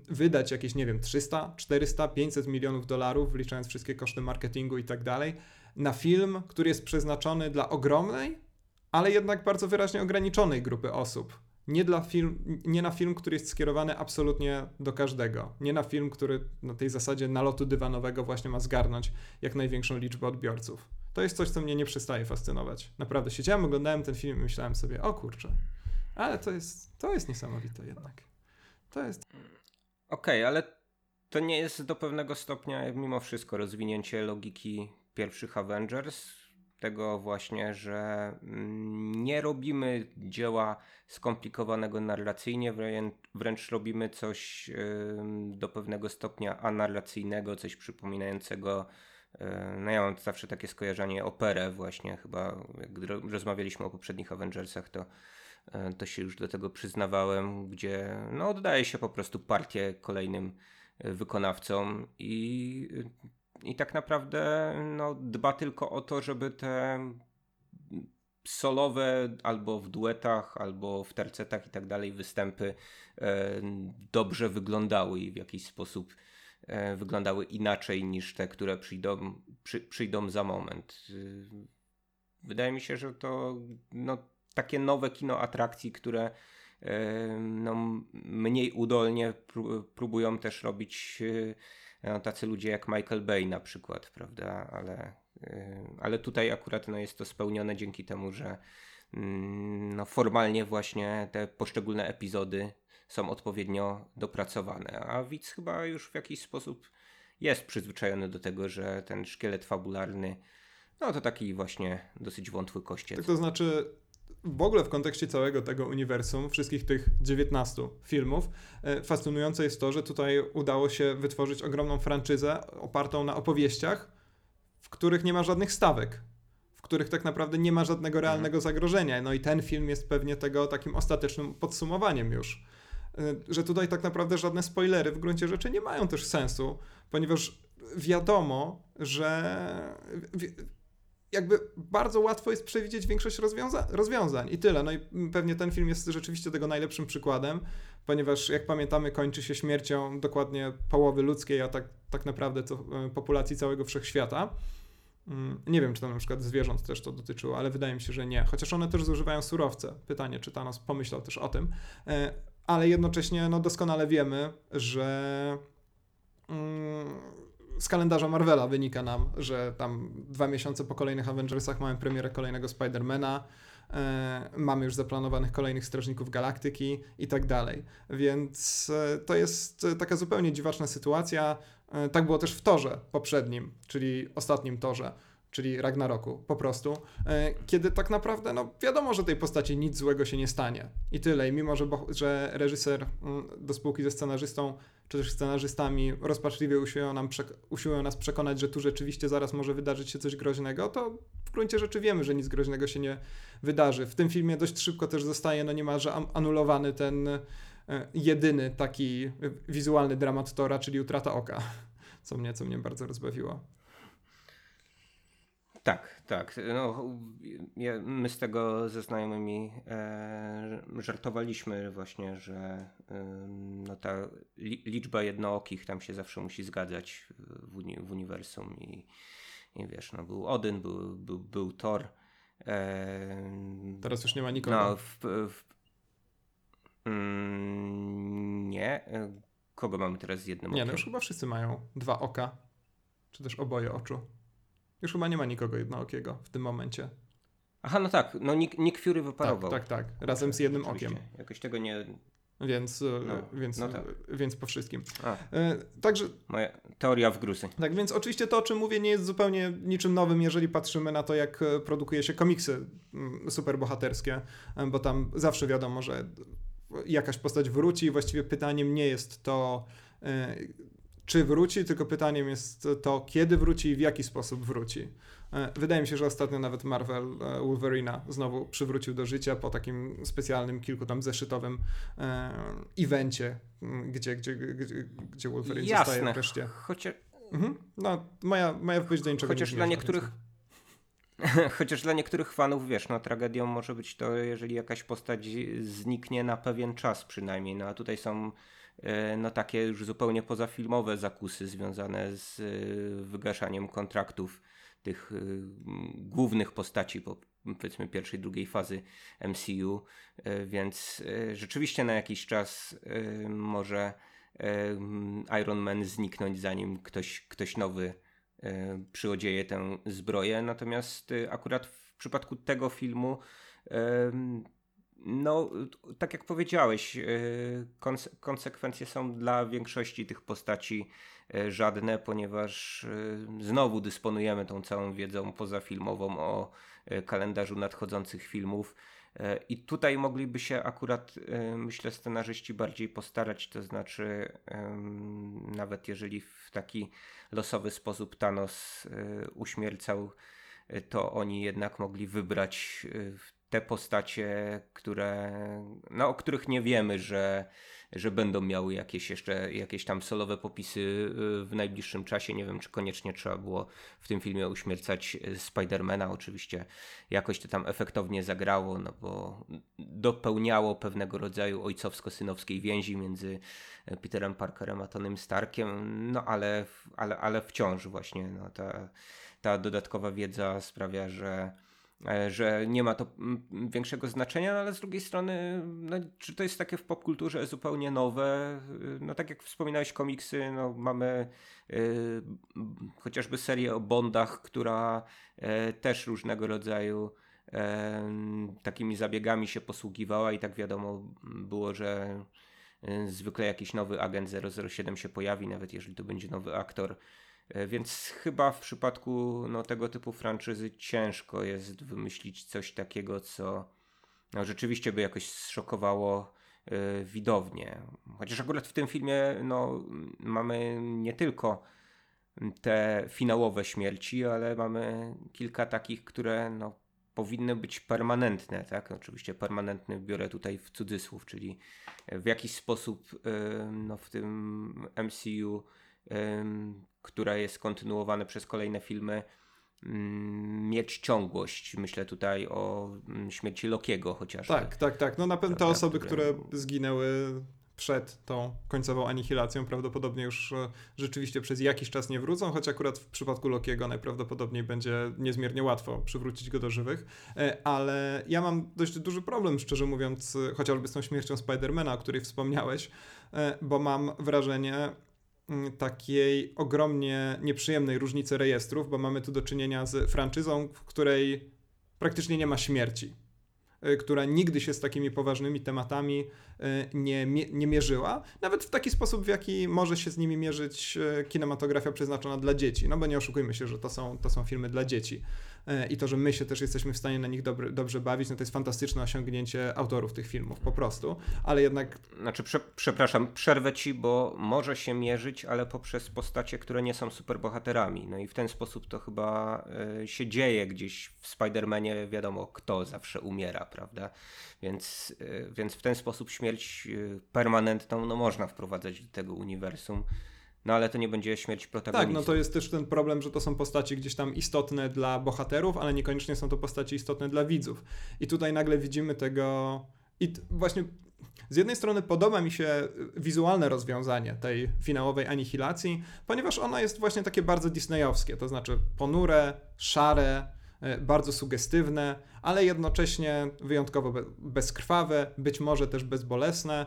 wydać jakieś, nie wiem, 300, 400, 500 milionów dolarów, wliczając wszystkie koszty marketingu i tak dalej, na film, który jest przeznaczony dla ogromnej, ale jednak bardzo wyraźnie ograniczonej grupy osób nie, dla film, nie na film, który jest skierowany absolutnie do każdego. Nie na film, który na tej zasadzie nalotu dywanowego właśnie ma zgarnąć jak największą liczbę odbiorców. To jest coś, co mnie nie przestaje fascynować. Naprawdę siedziałem, oglądałem ten film i myślałem sobie, o kurczę, ale to jest, to jest niesamowite jednak. To jest... Okej, okay, ale to nie jest do pewnego stopnia mimo wszystko rozwinięcie logiki pierwszych Avengers, tego właśnie, że mm, nie robimy dzieła skomplikowanego narracyjnie, wręcz robimy coś do pewnego stopnia anarracyjnego, coś przypominającego e, no ja mam zawsze takie skojarzenie operę właśnie, chyba jak rozmawialiśmy o poprzednich Avengersach, to, e, to się już do tego przyznawałem, gdzie no oddaje się po prostu partię kolejnym e, wykonawcom i i tak naprawdę no, dba tylko o to, żeby te solowe albo w duetach, albo w tercetach i tak dalej występy e, dobrze wyglądały i w jakiś sposób e, wyglądały inaczej niż te, które przyjdą, przy, przyjdą za moment. Wydaje mi się, że to no, takie nowe kino atrakcji, które e, no, mniej udolnie próbują też robić no, tacy ludzie jak Michael Bay na przykład, prawda, ale, y, ale tutaj akurat no, jest to spełnione dzięki temu, że mm, no, formalnie właśnie te poszczególne epizody są odpowiednio dopracowane, a widz chyba już w jakiś sposób jest przyzwyczajony do tego, że ten szkielet fabularny no to taki właśnie dosyć wątły kościec. Tak to znaczy w ogóle w kontekście całego tego uniwersum, wszystkich tych 19 filmów, e, fascynujące jest to, że tutaj udało się wytworzyć ogromną franczyzę opartą na opowieściach, w których nie ma żadnych stawek, w których tak naprawdę nie ma żadnego mhm. realnego zagrożenia. No i ten film jest pewnie tego takim ostatecznym podsumowaniem już. E, że tutaj tak naprawdę żadne spoilery w gruncie rzeczy nie mają też sensu, ponieważ wiadomo, że jakby bardzo łatwo jest przewidzieć większość rozwiąza rozwiązań i tyle. No i pewnie ten film jest rzeczywiście tego najlepszym przykładem, ponieważ jak pamiętamy kończy się śmiercią dokładnie połowy ludzkiej, a tak, tak naprawdę to, e, populacji całego wszechświata. Mm, nie wiem, czy tam na przykład zwierząt też to dotyczyło, ale wydaje mi się, że nie. Chociaż one też zużywają surowce. Pytanie, czy Thanos pomyślał też o tym. E, ale jednocześnie no, doskonale wiemy, że mm, z kalendarza Marvela wynika nam, że tam dwa miesiące po kolejnych Avengersach mamy premierę kolejnego Spidermana, e, mamy już zaplanowanych kolejnych Strażników Galaktyki i tak dalej. Więc e, to jest taka zupełnie dziwaczna sytuacja. E, tak było też w torze poprzednim, czyli ostatnim torze czyli Ragnaroku, po prostu, e, kiedy tak naprawdę, no wiadomo, że tej postaci nic złego się nie stanie. I tyle. I mimo, że, że reżyser mm, do spółki ze scenarzystą, czy też scenarzystami rozpaczliwie usiłują, nam usiłują nas przekonać, że tu rzeczywiście zaraz może wydarzyć się coś groźnego, to w gruncie rzeczy wiemy, że nic groźnego się nie wydarzy. W tym filmie dość szybko też zostaje no niemalże anulowany ten e, jedyny taki wizualny dramat Tora, czyli utrata oka, co mnie, co mnie bardzo rozbawiło. Tak, tak. No, my z tego ze znajomymi e, żartowaliśmy właśnie, że e, no ta li, liczba jednookich tam się zawsze musi zgadzać w, uni, w uniwersum i, i wiesz, no był Odyn, był, był, był Thor. E, Teraz już nie ma nikogo. No, w, w, mm, nie. Kogo mamy teraz z jednym nie, okiem? Nie, no już chyba wszyscy mają dwa oka. Czy też oboje oczu. Już chyba nie ma nikogo jednookiego w tym momencie. Aha, no tak, no Nick, Nick Fury wyparował. Tak, tak, tak. Razem z jednym Oczywiście. okiem. Jakoś tego nie... Więc, e, no, więc, no tak. więc po wszystkim. A, e, także. Moja teoria w grusy. Tak, więc oczywiście to, o czym mówię, nie jest zupełnie niczym nowym, jeżeli patrzymy na to, jak e, produkuje się komiksy mm, superbohaterskie, e, bo tam zawsze wiadomo, że jakaś postać wróci. Właściwie pytaniem nie jest to, czy wróci, tylko pytaniem jest to, kiedy wróci i w jaki sposób wróci. E, wydaje mi się, że ostatnio nawet Marvel e, Wolverina znowu przywrócił do życia po takim specjalnym, kilku tam zeszytowym e, evencie, gdzie, gdzie, gdzie, gdzie Wolverine Jasne. zostaje wreszcie. Chociaż... Mhm. No, moja, moja wypowiedź do niczego Chociaż nie dla niektórych Chociaż dla niektórych fanów, wiesz, no tragedią może być to, jeżeli jakaś postać zniknie na pewien czas przynajmniej, no a tutaj są no takie już zupełnie pozafilmowe zakusy związane z e, wygaszaniem kontraktów tych e, głównych postaci po powiedzmy pierwszej, drugiej fazy MCU, więc rzeczywiście na jakiś czas może Iron Man zniknąć zanim ktoś, ktoś nowy przyodzieje tę zbroję, natomiast akurat w przypadku tego filmu no, tak jak powiedziałeś, e, konse konsekwencje są dla większości tych postaci e, żadne, ponieważ e, znowu dysponujemy tą całą wiedzą pozafilmową o kalendarzu nadchodzących filmów. I tutaj mogliby się akurat, myślę, scenarzyści bardziej postarać, to znaczy, nawet jeżeli w taki losowy sposób Thanos uśmiercał, to oni jednak mogli wybrać te postacie, które, no, o których nie wiemy, że, że będą miały jakieś jeszcze jakieś tam solowe popisy y, w najbliższym czasie. Nie wiem, czy koniecznie trzeba było w tym filmie uśmiercać y, Spidermana. Oczywiście jakoś to tam efektownie zagrało, no bo dopełniało pewnego rodzaju ojcowsko-synowskiej więzi między y, Peterem Parkerem a Tonym Starkiem, no ale, ale, ale wciąż właśnie no, ta, ta dodatkowa wiedza sprawia, że że nie ma to większego znaczenia, no ale z drugiej strony, no, czy to jest takie w popkulturze zupełnie nowe? Y, no tak jak wspominałeś komiksy, no mamy y, chociażby serię o Bondach, która y, też różnego rodzaju takimi zabiegami się posługiwała i tak wiadomo było, że zwykle jakiś nowy agent 007 się pojawi, nawet jeżeli to będzie nowy aktor, E, więc chyba w przypadku no, tego typu franczyzy ciężko jest wymyślić coś takiego, co no, rzeczywiście by jakoś zszokowało y, widownię. Chociaż akurat w tym filmie no, mamy nie tylko te finałowe śmierci, ale mamy kilka takich, które no, powinny być permanentne, tak? Oczywiście permanentny biorę tutaj w cudzysłów, czyli w jakiś sposób y, no, w tym MCU która jest kontynuowana przez kolejne filmy, mm, mieć ciągłość. Myślę tutaj o mm, śmierci Lokiego chociażby. Tak, tak, tak. No na pewno te osoby, które... zginęły przed tą końcową anihilacją prawdopodobnie już e, rzeczywiście przez jakiś czas nie wrócą, choć akurat w przypadku Lokiego najprawdopodobniej będzie niezmiernie łatwo przywrócić go do żywych, e, ale ja mam dość duży problem, szczerze mówiąc, e, chociażby z tą śmiercią Spidermana, o której wspomniałeś, bo mam wrażenie, takiej ogromnie nieprzyjemnej różnicy rejestrów, bo mamy tu do czynienia z franczyzą, w której praktycznie nie ma śmierci, y, która nigdy się z takimi poważnymi tematami y, nie, nie mierzyła, nawet w taki sposób, w jaki może się z nimi mierzyć y, kinematografia przeznaczona dla dzieci. No bo nie oszukujmy się, że to są, to są filmy dla dzieci. E, i to, że my się też jesteśmy w stanie na nich dobry, dobrze bawić, no to jest fantastyczne osiągnięcie autorów tych filmów, po prostu, ale jednak... Znaczy, prze, przepraszam, przerwę ci, bo może się mierzyć, ale poprzez postacie, które nie są superbohaterami, no i w ten sposób to chyba y, się dzieje gdzieś w Spider-Manie, wiadomo kto zawsze umiera, prawda, więc, y, więc w ten sposób śmierć y, permanentną, no można wprowadzać do tego uniwersum, No ale to nie będzie śmierć protagonisty. Tak, no to jest też ten problem, że to są postaci gdzieś tam istotne dla bohaterów, ale niekoniecznie są to postaci istotne dla widzów. I tutaj nagle widzimy tego. I właśnie z jednej strony podoba mi się wizualne rozwiązanie tej finałowej anihilacji, ponieważ ono jest właśnie takie bardzo disneyowskie, to znaczy ponure, szare, e, bardzo sugestywne, ale jednocześnie wyjątkowo bezkrwawe, być może też bezbolesne.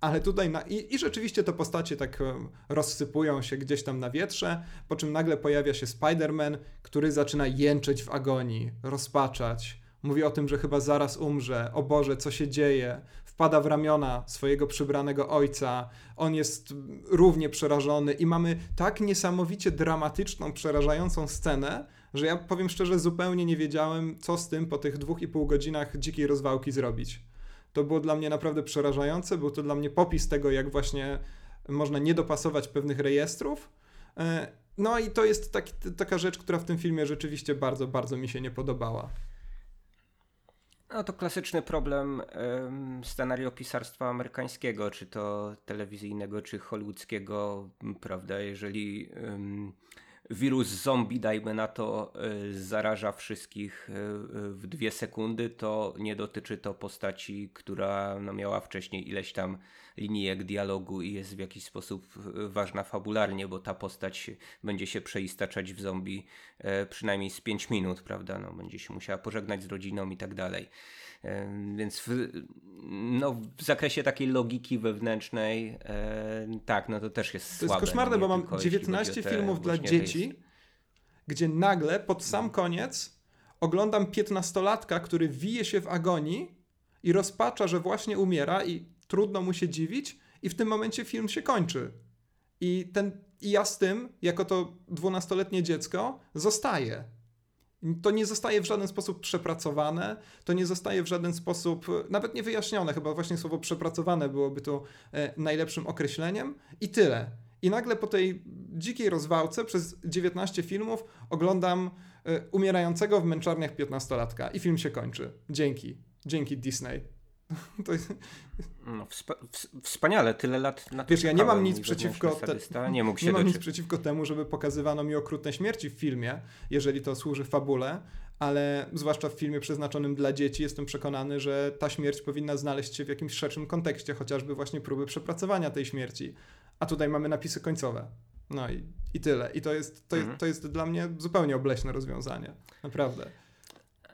Ale tutaj, na, i, i rzeczywiście te postacie tak e, rozsypują się gdzieś tam na wietrze, po czym nagle pojawia się Spider-Man, który zaczyna jęczeć w agonii, rozpaczać. Mówi o tym, że chyba zaraz umrze. O Boże, co się dzieje? Wpada w ramiona swojego przybranego ojca. On jest równie przerażony i mamy tak niesamowicie dramatyczną, przerażającą scenę, że ja powiem szczerze, zupełnie nie wiedziałem, co z tym po tych dwóch i pół godzinach dzikiej rozwałki zrobić. To było dla mnie naprawdę przerażające. Był to dla mnie popis tego, jak właśnie można nie dopasować pewnych rejestrów. E, no i to jest taki, taka rzecz, która w tym filmie rzeczywiście bardzo, bardzo mi się nie podobała. No to klasyczny problem um, scenariopisarstwa amerykańskiego, czy to telewizyjnego, czy hollywoodzkiego, prawda? Jeżeli um, wirus zombie, dajmy na to, y, zaraża wszystkich y, y, w dwie sekundy, to nie dotyczy to postaci, która no, miała wcześniej ileś tam linijek dialogu i jest w jakiś sposób ważna fabularnie, bo ta postać będzie się przeistaczać w zombie przynajmniej z 5 minut, prawda? No, będzie się musiała pożegnać z rodziną i tak dalej. Więc w, no, w zakresie takiej logiki wewnętrznej, tak, no to też jest słabe. To jest koszmarne, bo mam 19 filmów dla dzieci, gdzie nagle pod sam mhm. koniec oglądam 15-latka, który wije się w agonii i rozpacza, że właśnie umiera i trudno mu się dziwić i w tym momencie film się kończy. I, ten, i ja z tym, jako to 12-letnie dziecko, zostaję to nie zostaje w żaden sposób przepracowane, to nie zostaje w żaden sposób nawet nie wyjaśnione, chyba właśnie słowo przepracowane byłoby to e, najlepszym określeniem i tyle. I nagle po tej dzikiej rozwałce przez 19 filmów oglądam e, umierającego w męczarniach 15-latka i film się kończy. Dzięki. Dzięki Disney. Jest... No, wspaniale, tyle lat na to Wiesz, ja nie mam nic przeciwko te... nie, mógł się nie mam nic przeciwko temu, żeby pokazywano mi okrutne śmierci w filmie, jeżeli to służy fabule, ale zwłaszcza w filmie przeznaczonym dla dzieci jestem przekonany, że ta śmierć powinna znaleźć się w jakimś szerszym kontekście, chociażby właśnie próby przepracowania tej śmierci. A tutaj mamy napisy końcowe. No i, i tyle. I to jest, to, mhm. jest, to jest dla mnie zupełnie obleśne rozwiązanie. Naprawdę.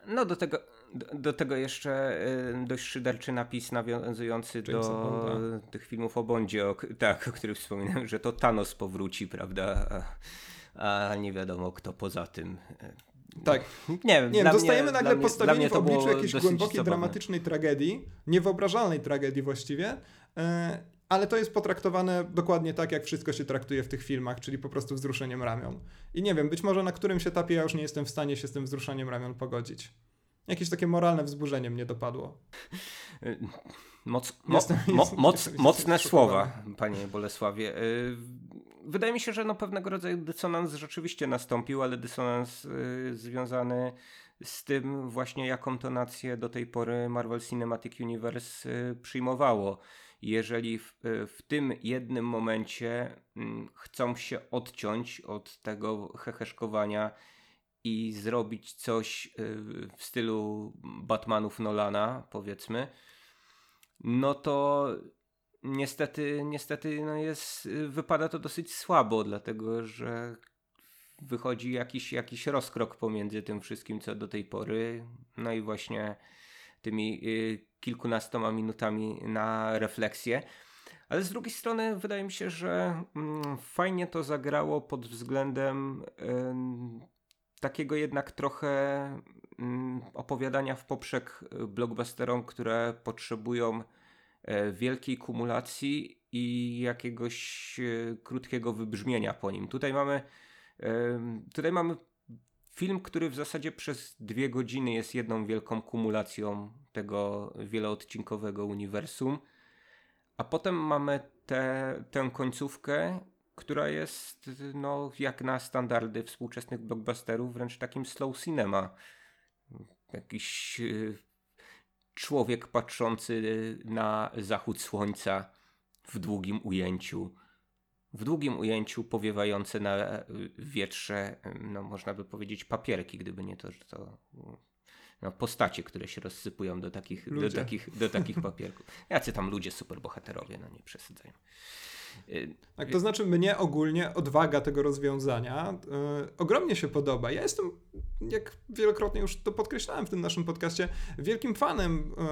No do tego, do, do, tego jeszcze y, dość szyderczy napis nawiązujący do Bonda. tych filmów o Bondzie, o, tak, o których wspominałem, że to Thanos powróci, prawda? A, a nie wiadomo kto poza tym. Y, tak. Nie wiem. Nie, dostajemy mnie, nagle postawienie w obliczu jakiejś głębokiej, zabawne. dramatycznej tragedii, niewyobrażalnej tragedii właściwie, y, ale to jest potraktowane dokładnie tak, jak wszystko się traktuje w tych filmach, czyli po prostu wzruszeniem ramion. I nie wiem, być może na którymś etapie ja już nie jestem w stanie się z tym wzruszeniem ramion pogodzić. Jakieś takie moralne wzburzenie mnie dopadło. Moc, mo, jestem, mo, jestem, moc, mocne słowa, panie Bolesławie. Y, wydaje mi się, że no pewnego rodzaju dysonans rzeczywiście nastąpił, ale dysonans y, związany z tym właśnie jaką tonację do tej pory Marvel Cinematic Universe y, przyjmowało. Jeżeli w, w tym jednym momencie mm, chcą się odciąć od tego heheszkowania i zrobić coś y, w stylu Batmanów Nolana, powiedzmy, no to niestety, niestety no jest, wypada to dosyć słabo, dlatego że wychodzi jakiś, jakiś rozkrok pomiędzy tym wszystkim, co do tej pory, no i właśnie tymi y, kilkunastoma minutami na refleksję. Ale z drugiej strony wydaje mi się, że mm, fajnie to zagrało pod względem takiego jednak trochę mm, opowiadania w poprzek y, blockbusterom, które potrzebują e, wielkiej kumulacji i jakiegoś e, krótkiego wybrzmienia po nim. Tutaj mamy, tutaj mamy film, który w zasadzie przez dwie godziny jest jedną wielką kumulacją tego wieloodcinkowego uniwersum, a potem mamy tę końcówkę, która jest no, jak na standardy współczesnych blockbusterów wręcz takim slow cinema. Jakiś y, człowiek patrzący na zachód słońca w długim ujęciu. w długim ujęciu powiewające na wietrze, no można by powiedzieć papierki, gdyby nie to, że to no, postacie, które się rozsypują do takich, do takich, do takich papierków. Jacy tam ludzie, superbohaterowie, no nie przesadzają. Y, tak, to znaczy mnie ogólnie odwaga tego rozwiązania yy, ogromnie się podoba. Ja jestem, jak wielokrotnie już to podkreślałem w tym naszym podcaście, wielkim fanem yy,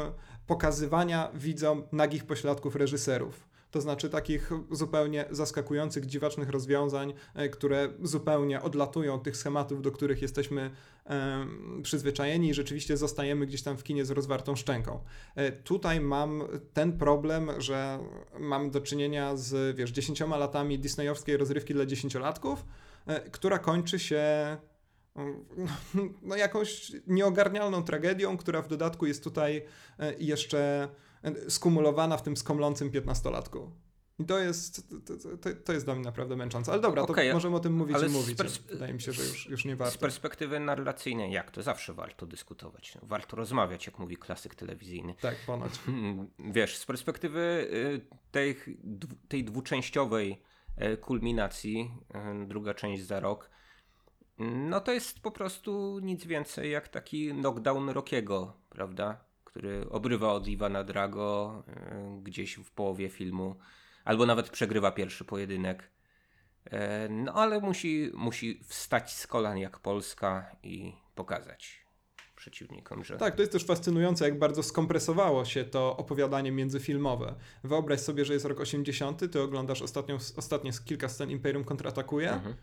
pokazywania widzom nagich pośladków reżyserów. To znaczy takich zupełnie zaskakujących, dziwacznych rozwiązań, e, które zupełnie odlatują tych schematów, do których jesteśmy e, przyzwyczajeni i rzeczywiście zostajemy gdzieś tam w kinie z rozwartą szczęką. E, tutaj mam ten problem, że mam do czynienia z, wiesz, dziesięcioma latami disneyowskiej rozrywki dla dziesięciolatków, która kończy się no, jakąś nieogarnialną tragedią, która w dodatku jest tutaj jeszcze skumulowana w tym skomlącym piętnastolatku. I to jest, to, to, to, jest dla mnie naprawdę męczące. Ale dobra, okay, to możemy o tym mówić i mówić. Wydaje mi się, że już, już nie warto. Z perspektywy narracyjnej, jak to zawsze warto dyskutować. Warto rozmawiać, jak mówi klasyk telewizyjny. Tak, ponoć. Wiesz, z perspektywy y, tej, tej dwuczęściowej e, kulminacji, e, druga część za rok, no to jest po prostu nic więcej jak taki knockdown Rockiego, prawda? Który obrywa od Iwana Drago e, gdzieś w połowie filmu, albo nawet przegrywa pierwszy pojedynek. E, no ale musi, musi wstać z kolan jak Polska i pokazać przeciwnikom, że... Tak, to jest też fascynujące, jak bardzo skompresowało się to opowiadanie międzyfilmowe. Wyobraź sobie, że jest rok 80, ty oglądasz ostatnią, ostatnie kilka scen Imperium kontratakuje, mhm.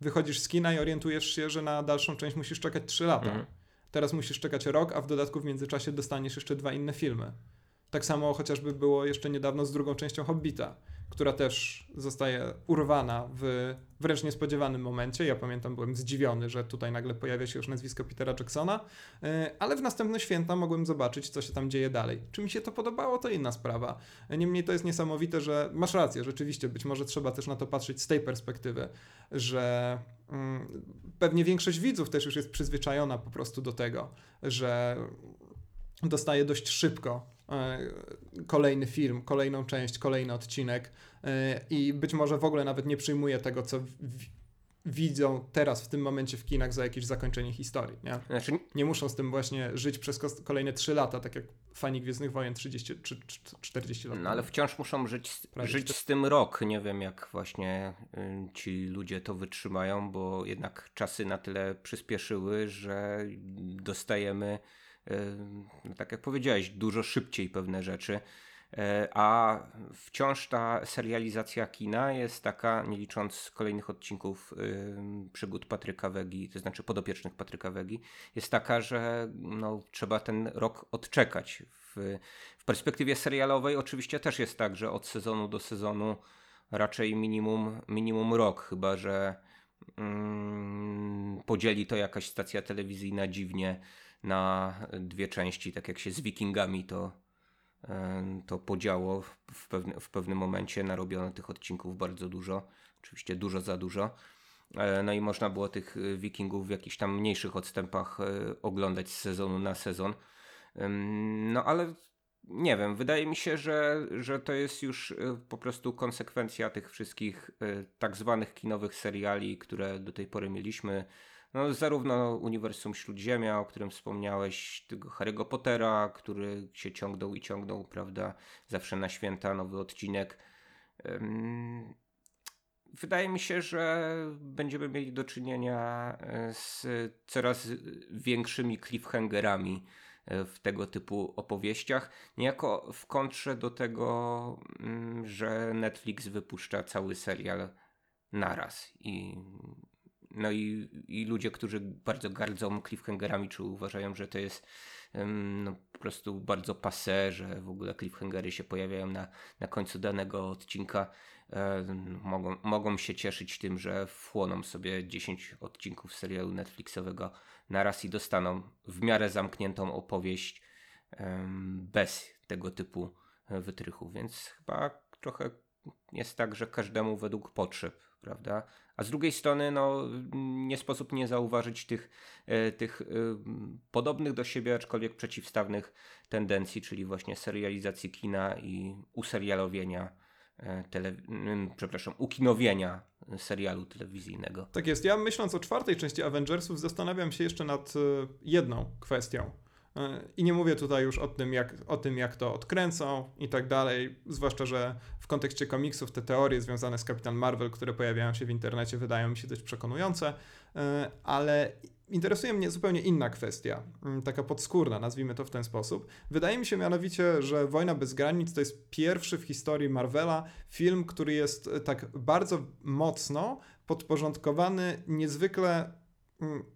wychodzisz z kina i orientujesz się, że na dalszą część musisz czekać 3 lata. Mhm. Teraz musisz czekać rok, a w dodatku w międzyczasie dostaniesz jeszcze dwa inne filmy. Tak samo chociażby było jeszcze niedawno z drugą częścią Hobbita, która też zostaje urwana w wręcz niespodziewanym momencie. Ja pamiętam, byłem zdziwiony, że tutaj nagle pojawia się już nazwisko Petera Jacksona, e, ale w następne święta mogłem zobaczyć, co się tam dzieje dalej. Czy mi się to podobało, to inna sprawa. Niemniej to jest niesamowite, że masz rację, rzeczywiście, być może trzeba też na to patrzeć z tej perspektywy, że mm, pewnie większość widzów też już jest przyzwyczajona po prostu do tego, że dostaje dość szybko kolejny film, kolejną część, kolejny odcinek e, i być może w ogóle nawet nie przyjmuje tego, co widzą teraz w tym momencie w kinach za jakieś zakończenie historii. Nie, znaczy... nie muszą z tym właśnie żyć przez kolejne 3 lata, tak jak fani Gwiezdnych Wojen 30 czy 40 lat. No ale wciąż muszą żyć, żyć z tym rok. Nie wiem jak właśnie y, ci ludzie to wytrzymają, bo jednak czasy na tyle przyspieszyły, że dostajemy, tak jak powiedziałeś, dużo szybciej pewne rzeczy. E, a wciąż ta serializacja kina jest taka, nie licząc kolejnych odcinków przygód Patryka Wegi, to znaczy podopiecznych Patryka Wegi, jest taka, że no, trzeba ten rok odczekać. W, w perspektywie serialowej oczywiście też jest tak, że od sezonu do sezonu raczej minimum, minimum rok, chyba że mm, podzieli to jakaś stacja telewizyjna dziwnie na dwie części, tak jak się z Wikingami to to podziało w, pewne, w pewnym momencie, narobiono tych odcinków bardzo dużo, oczywiście dużo za dużo. E, no i można było tych e, wikingów w jakichś tam mniejszych odstępach e, oglądać z sezonu na sezon. No ale nie wiem, wydaje mi się, że, że to jest już po prostu konsekwencja tych wszystkich tak zwanych kinowych seriali, które do tej pory mieliśmy no, zarówno Uniwersum Śródziemia, o którym wspomniałeś, tego Harry'ego Pottera, który się ciągnął i ciągnął, prawda, zawsze na święta nowy odcinek. Wydaje mi się, że będziemy mieli do czynienia e, z coraz większymi cliffhangerami e, w tego typu opowieściach. Niejako w kontrze do tego, mm, że Netflix wypuszcza cały serial naraz i no i, i ludzie, którzy bardzo gardzą cliffhangerami, czy uważają, że to jest no, po prostu bardzo passe, że w ogóle cliffhangery się pojawiają na, na końcu danego odcinka, e, mogą, mogą się cieszyć tym, że wchłoną sobie 10 odcinków serialu Netflixowego naraz i dostaną w miarę zamkniętą opowieść bez tego typu wytrychów, więc chyba trochę jest tak, że każdemu według potrzeb, prawda? A z drugiej strony, no, nie sposób nie zauważyć tych, e, tych e, podobnych do siebie, aczkolwiek przeciwstawnych tendencji, czyli właśnie serializacji kina i userialowienia tele, przepraszam, ukinowienia serialu telewizyjnego. Tak jest. Ja myśląc o czwartej części Avengersów zastanawiam się jeszcze nad jedną kwestią. I nie mówię tutaj już o tym, jak, o tym, jak to odkręcą i tak dalej, zwłaszcza, że w kontekście komiksów te teorie związane z Kapitan Marvel, które pojawiają się w internecie, wydają mi się dość przekonujące, e, ale interesuje mnie zupełnie inna kwestia, mm, taka podskórna, nazwijmy to w ten sposób. Wydaje mi się mianowicie, że Wojna bez granic to jest pierwszy w historii Marvela film, który jest e, tak bardzo mocno podporządkowany niezwykle mm,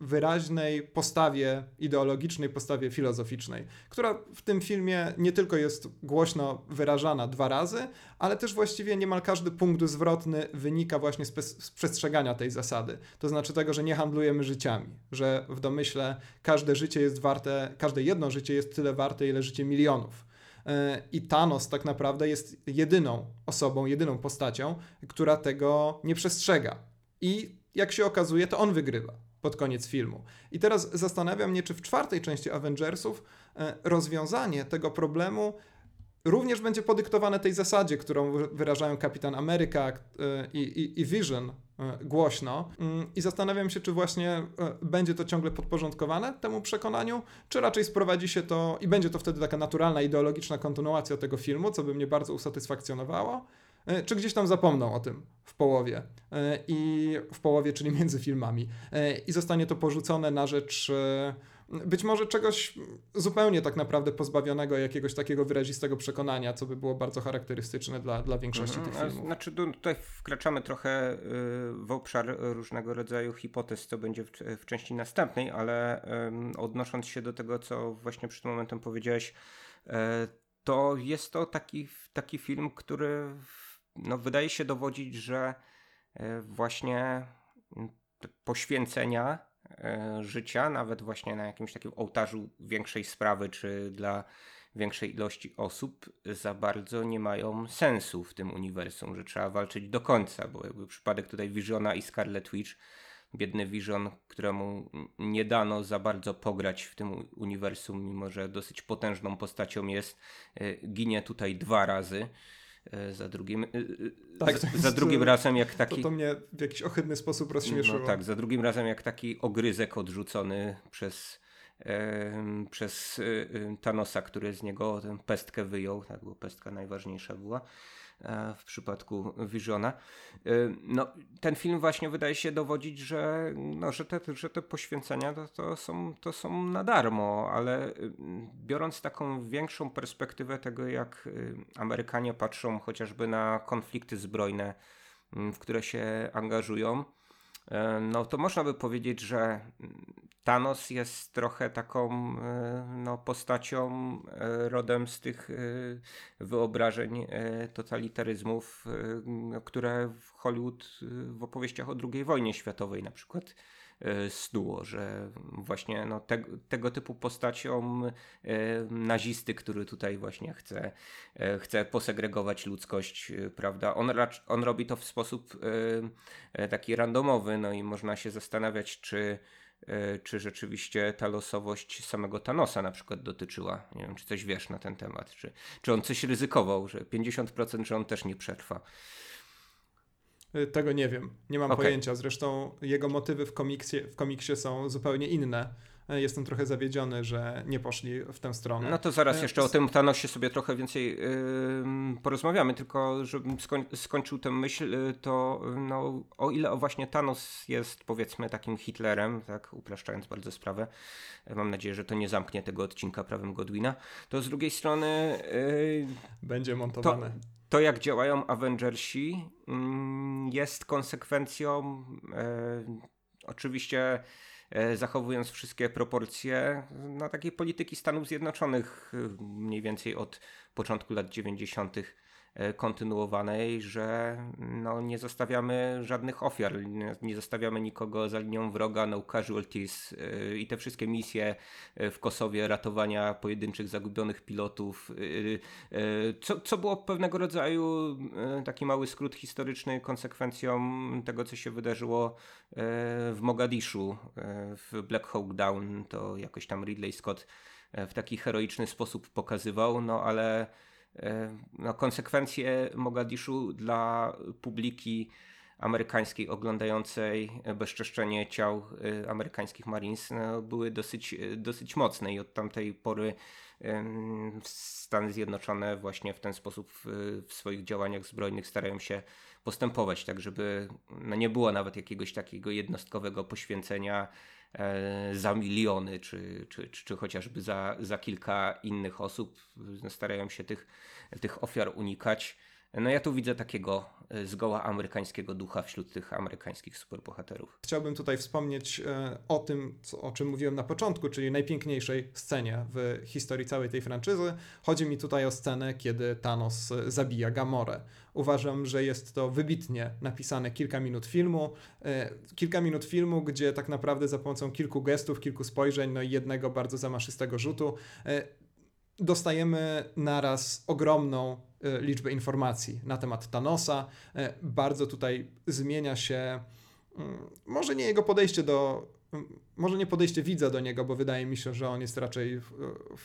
wyraźnej postawie ideologicznej, postawie filozoficznej, która w tym filmie nie tylko jest głośno wyrażana dwa razy, ale też właściwie niemal każdy punkt zwrotny wynika właśnie z, z przestrzegania tej zasady. To znaczy tego, że nie handlujemy życiami, że w domyśle każde życie jest warte, każde jedno życie jest tyle warte, ile życie milionów. E, I Thanos tak naprawdę jest jedyną osobą, jedyną postacią, która tego nie przestrzega. I jak się okazuje, to on wygrywa pod koniec filmu. I teraz zastanawiam mnie, czy w czwartej części Avengersów e, rozwiązanie tego problemu również będzie podyktowane tej zasadzie, którą wyrażają Kapitan Ameryka e, i, i, i Vision e, głośno. Mm, I zastanawiam się, czy właśnie będzie to ciągle podporządkowane temu przekonaniu, czy raczej sprowadzi się to i będzie to wtedy taka naturalna, ideologiczna kontynuacja tego filmu, co by mnie bardzo usatysfakcjonowało czy gdzieś tam zapomną o tym w połowie. E, I w połowie, czyli między filmami. E, I zostanie to porzucone na rzecz być może czegoś zupełnie tak naprawdę pozbawionego jakiegoś takiego wyrazistego przekonania, co by było bardzo charakterystyczne dla, dla większości mhm, tych filmów. Znaczy tutaj wkraczamy trochę w obszar różnego rodzaju hipotez, co będzie w, w części następnej, ale odnosząc się do tego, co właśnie przed momentem powiedziałeś, to jest to taki, taki film, który no, wydaje się dowodzić, że e, właśnie poświęcenia e, życia, nawet właśnie na jakimś takim ołtarzu większej sprawy, czy dla większej ilości osób, za bardzo nie mają sensu w tym uniwersum, że trzeba walczyć do końca, bo jakby przypadek tutaj Visiona i Scarlet Witch, biedny Vision, któremu nie dano za bardzo pograć w tym uniwersum, mimo że dosyć potężną postacią jest, e, ginie tutaj dwa razy. E, za drugim, e, e, tak, za, za drugim razem jak taki... To, to mnie w jakiś ohydny sposób rozśmieszyło. No tak, za drugim razem jak taki ogryzek odrzucony przez, e, przez Thanosa, który z niego tę pestkę wyjął, tak, bo pestka najważniejsza była. E, w przypadku Visiona. E, no, ten film właśnie wydaje się dowodzić, że, no, że, te, że te poświęcenia to, to, są, to są na darmo, ale y, biorąc taką większą perspektywę tego, jak Amerykanie patrzą chociażby na konflikty zbrojne, w które się angażują, e, no to można by powiedzieć, że Thanos jest trochę taką e, no, postacią e, rodem z tych e, wyobrażeń totalitaryzmów, które w Hollywood w opowieściach o II wojnie światowej na przykład snuło, że właśnie no, te, tego typu postacią nazisty, który tutaj właśnie chce, chce posegregować ludzkość, prawda? On, on robi to w sposób taki randomowy, no i można się zastanawiać, czy E, czy rzeczywiście ta losowość samego Thanosa na przykład dotyczyła. Nie wiem, czy coś wiesz na ten temat, czy, czy on coś ryzykował, że 50%, że on też nie przetrwa. E, tego nie wiem, nie mam okay. pojęcia. Zresztą jego motywy w komiksie, w komiksie są zupełnie inne. E, jestem trochę zawiedziony, że nie poszli w tę stronę. No to zaraz e, jeszcze o tym Thanosie sobie trochę więcej porozmawiamy, tylko żebym skoń, skończył tę myśl, y, to no, o ile właśnie Thanos jest powiedzmy takim Hitlerem, tak upraszczając bardzo sprawę, mam nadzieję, że to nie zamknie tego odcinka prawem Godwina, to z drugiej strony... Będzie montowane. To, to, jak działają Avengersi, mm, jest konsekwencją yy, oczywiście E, zachowując wszystkie proporcje na takiej polityki Stanów Zjednoczonych e, mniej więcej od początku lat 90. E, kontynuowanej, że no, nie zostawiamy żadnych ofiar, nie, zostawiamy nikogo za linią wroga, no casualties yy, i te wszystkie misje w Kosowie, ratowania pojedynczych zagubionych pilotów, co, co było pewnego rodzaju taki mały skrót historyczny konsekwencją tego, co się wydarzyło w Mogadiszu, w Black Hawk Down, to jakoś tam Ridley Scott w taki heroiczny sposób pokazywał, no ale no, konsekwencje Mogadiszu dla publiki amerykańskiej oglądającej bezczeszczenie ciał amerykańskich Marines no, były dosyć, dosyć mocne i od tamtej pory Stany Zjednoczone właśnie w ten sposób w swoich działaniach zbrojnych starają się postępować, tak żeby no nie było nawet jakiegoś takiego jednostkowego poświęcenia e, za miliony, czy, czy, czy, chociażby za, za kilka innych osób. Starają się tych, tych ofiar unikać. No ja tu widzę takiego e, zgoła amerykańskiego ducha wśród tych amerykańskich superbohaterów. Chciałbym tutaj wspomnieć e, o tym, co, o czym mówiłem na początku, czyli najpiękniejszej scenie w historii całej tej franczyzy. Chodzi mi tutaj o scenę, kiedy Thanos e, zabija Gamorę. Uważam, że jest to wybitnie napisane kilka minut filmu. Kilka minut filmu, gdzie tak naprawdę za pomocą kilku gestów, kilku spojrzeń, no i jednego bardzo zamaszystego rzutu dostajemy naraz ogromną liczbę informacji na temat Thanosa. E, bardzo tutaj zmienia się, mm, może nie jego podejście do może nie podejście widza do niego, bo wydaje mi się, że on jest raczej w,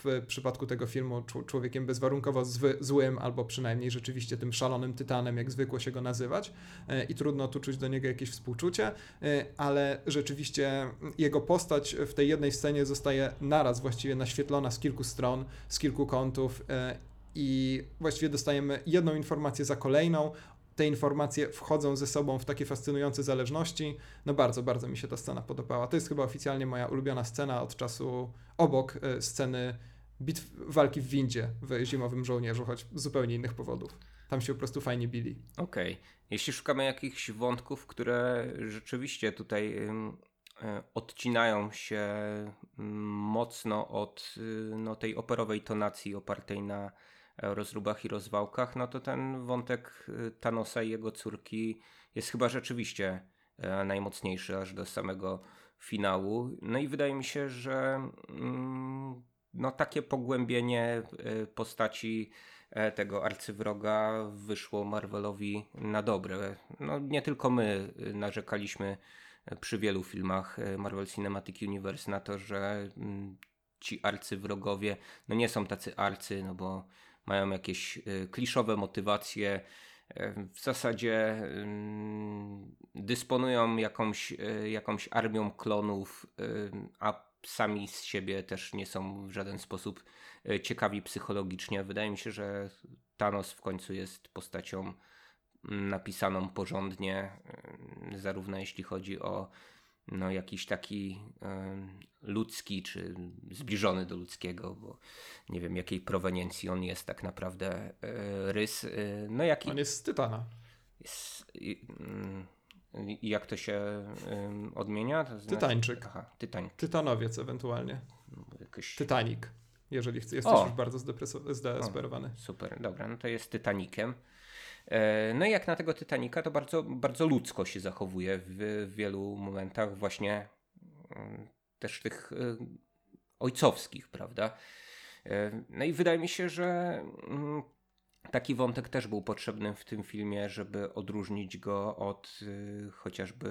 w przypadku tego filmu człowiekiem bezwarunkowo zły, złym, albo przynajmniej rzeczywiście tym szalonym tytanem, jak zwykło się go nazywać, e, i trudno tu czuć do niego jakieś współczucie, e, ale rzeczywiście jego postać w tej jednej scenie zostaje naraz właściwie naświetlona z kilku stron, z kilku kątów e, i właściwie dostajemy jedną informację za kolejną te informacje wchodzą ze sobą w takie fascynujące zależności. No bardzo, bardzo mi się ta scena podobała. To jest chyba oficjalnie moja ulubiona scena od czasu obok e, sceny bitw, walki w windzie w Zimowym Żołnierzu, choć z zupełnie innych powodów. Tam się po prostu fajnie bili. Okej. Okay. Jeśli szukamy jakichś wątków, które rzeczywiście tutaj e, odcinają się mocno od y, no, tej operowej tonacji opartej na rozróbach i rozwałkach, no to ten wątek y, Thanosa i jego córki jest chyba rzeczywiście e, najmocniejszy aż do samego finału. No i wydaje mi się, że mm, no takie pogłębienie e, postaci e, tego arcywroga wyszło Marvelowi na dobre. No nie tylko my y, narzekaliśmy przy wielu filmach Marvel Cinematic Universe na to, że mm, ci arcywrogowie no nie są tacy arcy, no bo mają jakieś y, kliszowe motywacje, y, w zasadzie dysponują jakąś, y, jakąś armią klonów, a sami z siebie też nie są w żaden sposób ciekawi psychologicznie. Wydaje mi się, że Thanos w końcu jest postacią napisaną porządnie, zarówno jeśli chodzi o no, jakiś taki ludzki, czy zbliżony do ludzkiego, bo nie wiem jakiej proweniencji on jest tak naprawdę e, rys. E, no, jaki... On jest z Tytana. Jest, mm, jak to się odmienia? To znaczy... Tytańczyk. Aha, tytań. Tytanowiec ewentualnie. No, jakiś... Titanic. Jeżeli chcesz, jesteś o. już bardzo zdesperowany. super, dobra, no to jest Titanikiem. E, no i jak na tego Titanica, to bardzo, bardzo ludzko się zachowuje w, wielu momentach, właśnie mm, też tych e, ojcowskich, prawda? E, no i wydaje mi się, że mm, taki wątek też był potrzebny w tym filmie, żeby odróżnić go od chociażby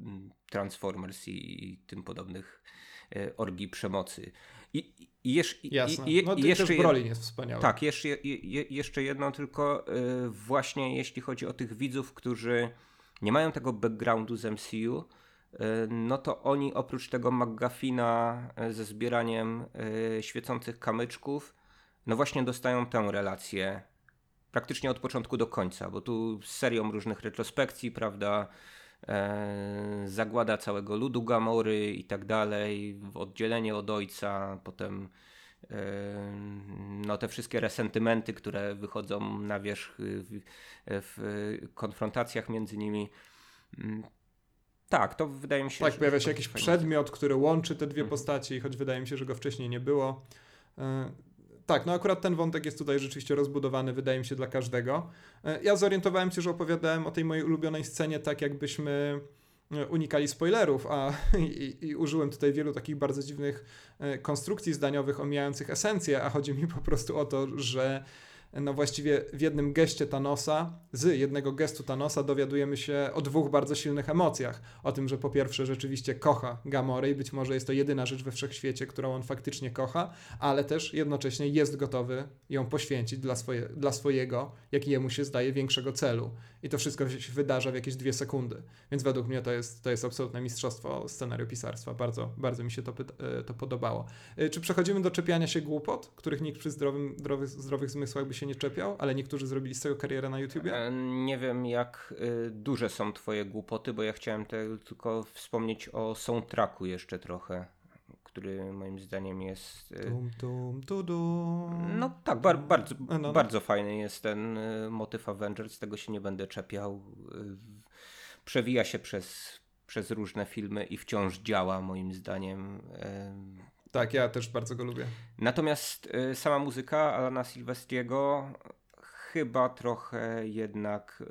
mm, Transformers i tym podobnych orgii przemocy. I, i, jesz, Jasne. I, no, jeszcze Brolin jest wspaniały. Tak, jeszcze, je, jeszcze jedno tylko y, właśnie jeśli chodzi o tych widzów, którzy nie mają tego backgroundu z MCU, y, no to oni oprócz tego McGuffina ze zbieraniem świecących kamyczków, no właśnie dostają tę relację praktycznie od początku do końca, bo tu z serią różnych retrospekcji, prawda, e, zagłada całego ludu Gamory i tak dalej, oddzielenie od ojca, potem e, no te wszystkie resentymenty, które wychodzą na wierzch w, w konfrontacjach między nimi. Mm, tak, to wydaje mi się. Tak, pojawia się jakiś przedmiot, który łączy te dwie mhm. postaci, choć wydaje mi się, że go wcześniej nie było. Tak, no akurat ten wątek jest tutaj rzeczywiście rozbudowany, wydaje mi się, dla każdego. E, ja zorientowałem się, że opowiadałem o tej mojej ulubionej scenie tak, jakbyśmy e, unikali spoilerów, a i, i, użyłem tutaj wielu takich bardzo dziwnych e, konstrukcji zdaniowych omijających esencję, a chodzi mi po prostu o to, że no właściwie w jednym geście Thanosa, z jednego gestu Thanosa dowiadujemy się o dwóch bardzo silnych emocjach. O tym, że po pierwsze rzeczywiście kocha Gamorę i być może jest to jedyna rzecz we wszechświecie, którą on faktycznie kocha, ale też jednocześnie jest gotowy ją poświęcić dla, swoje, dla swojego, jak jemu się zdaje, większego celu. I to wszystko się wydarza w jakieś dwie sekundy. Więc według mnie to jest, to jest absolutne mistrzostwo scenariopisarstwa. Bardzo, bardzo mi się to, e, to podobało. E, czy przechodzimy do czepiania się głupot, których nikt przy zdrowym, zdrowych, zdrowych zmysłach by się nie czepiał, ale niektórzy zrobili z tego karierę na YouTubie? E, nie wiem, jak duże są twoje głupoty, bo ja chciałem te, tylko wspomnieć o soundtracku jeszcze trochę który moim zdaniem jest. Dum, dum, dum, no tak, bar, bardzo, no, no. bardzo fajny jest ten motyw Avengers, tego się nie będę czepiał. Przewija się przez, przez różne filmy i wciąż działa moim zdaniem. Tak, ja też bardzo go lubię. Natomiast sama muzyka Alana Silvestriego chyba trochę jednak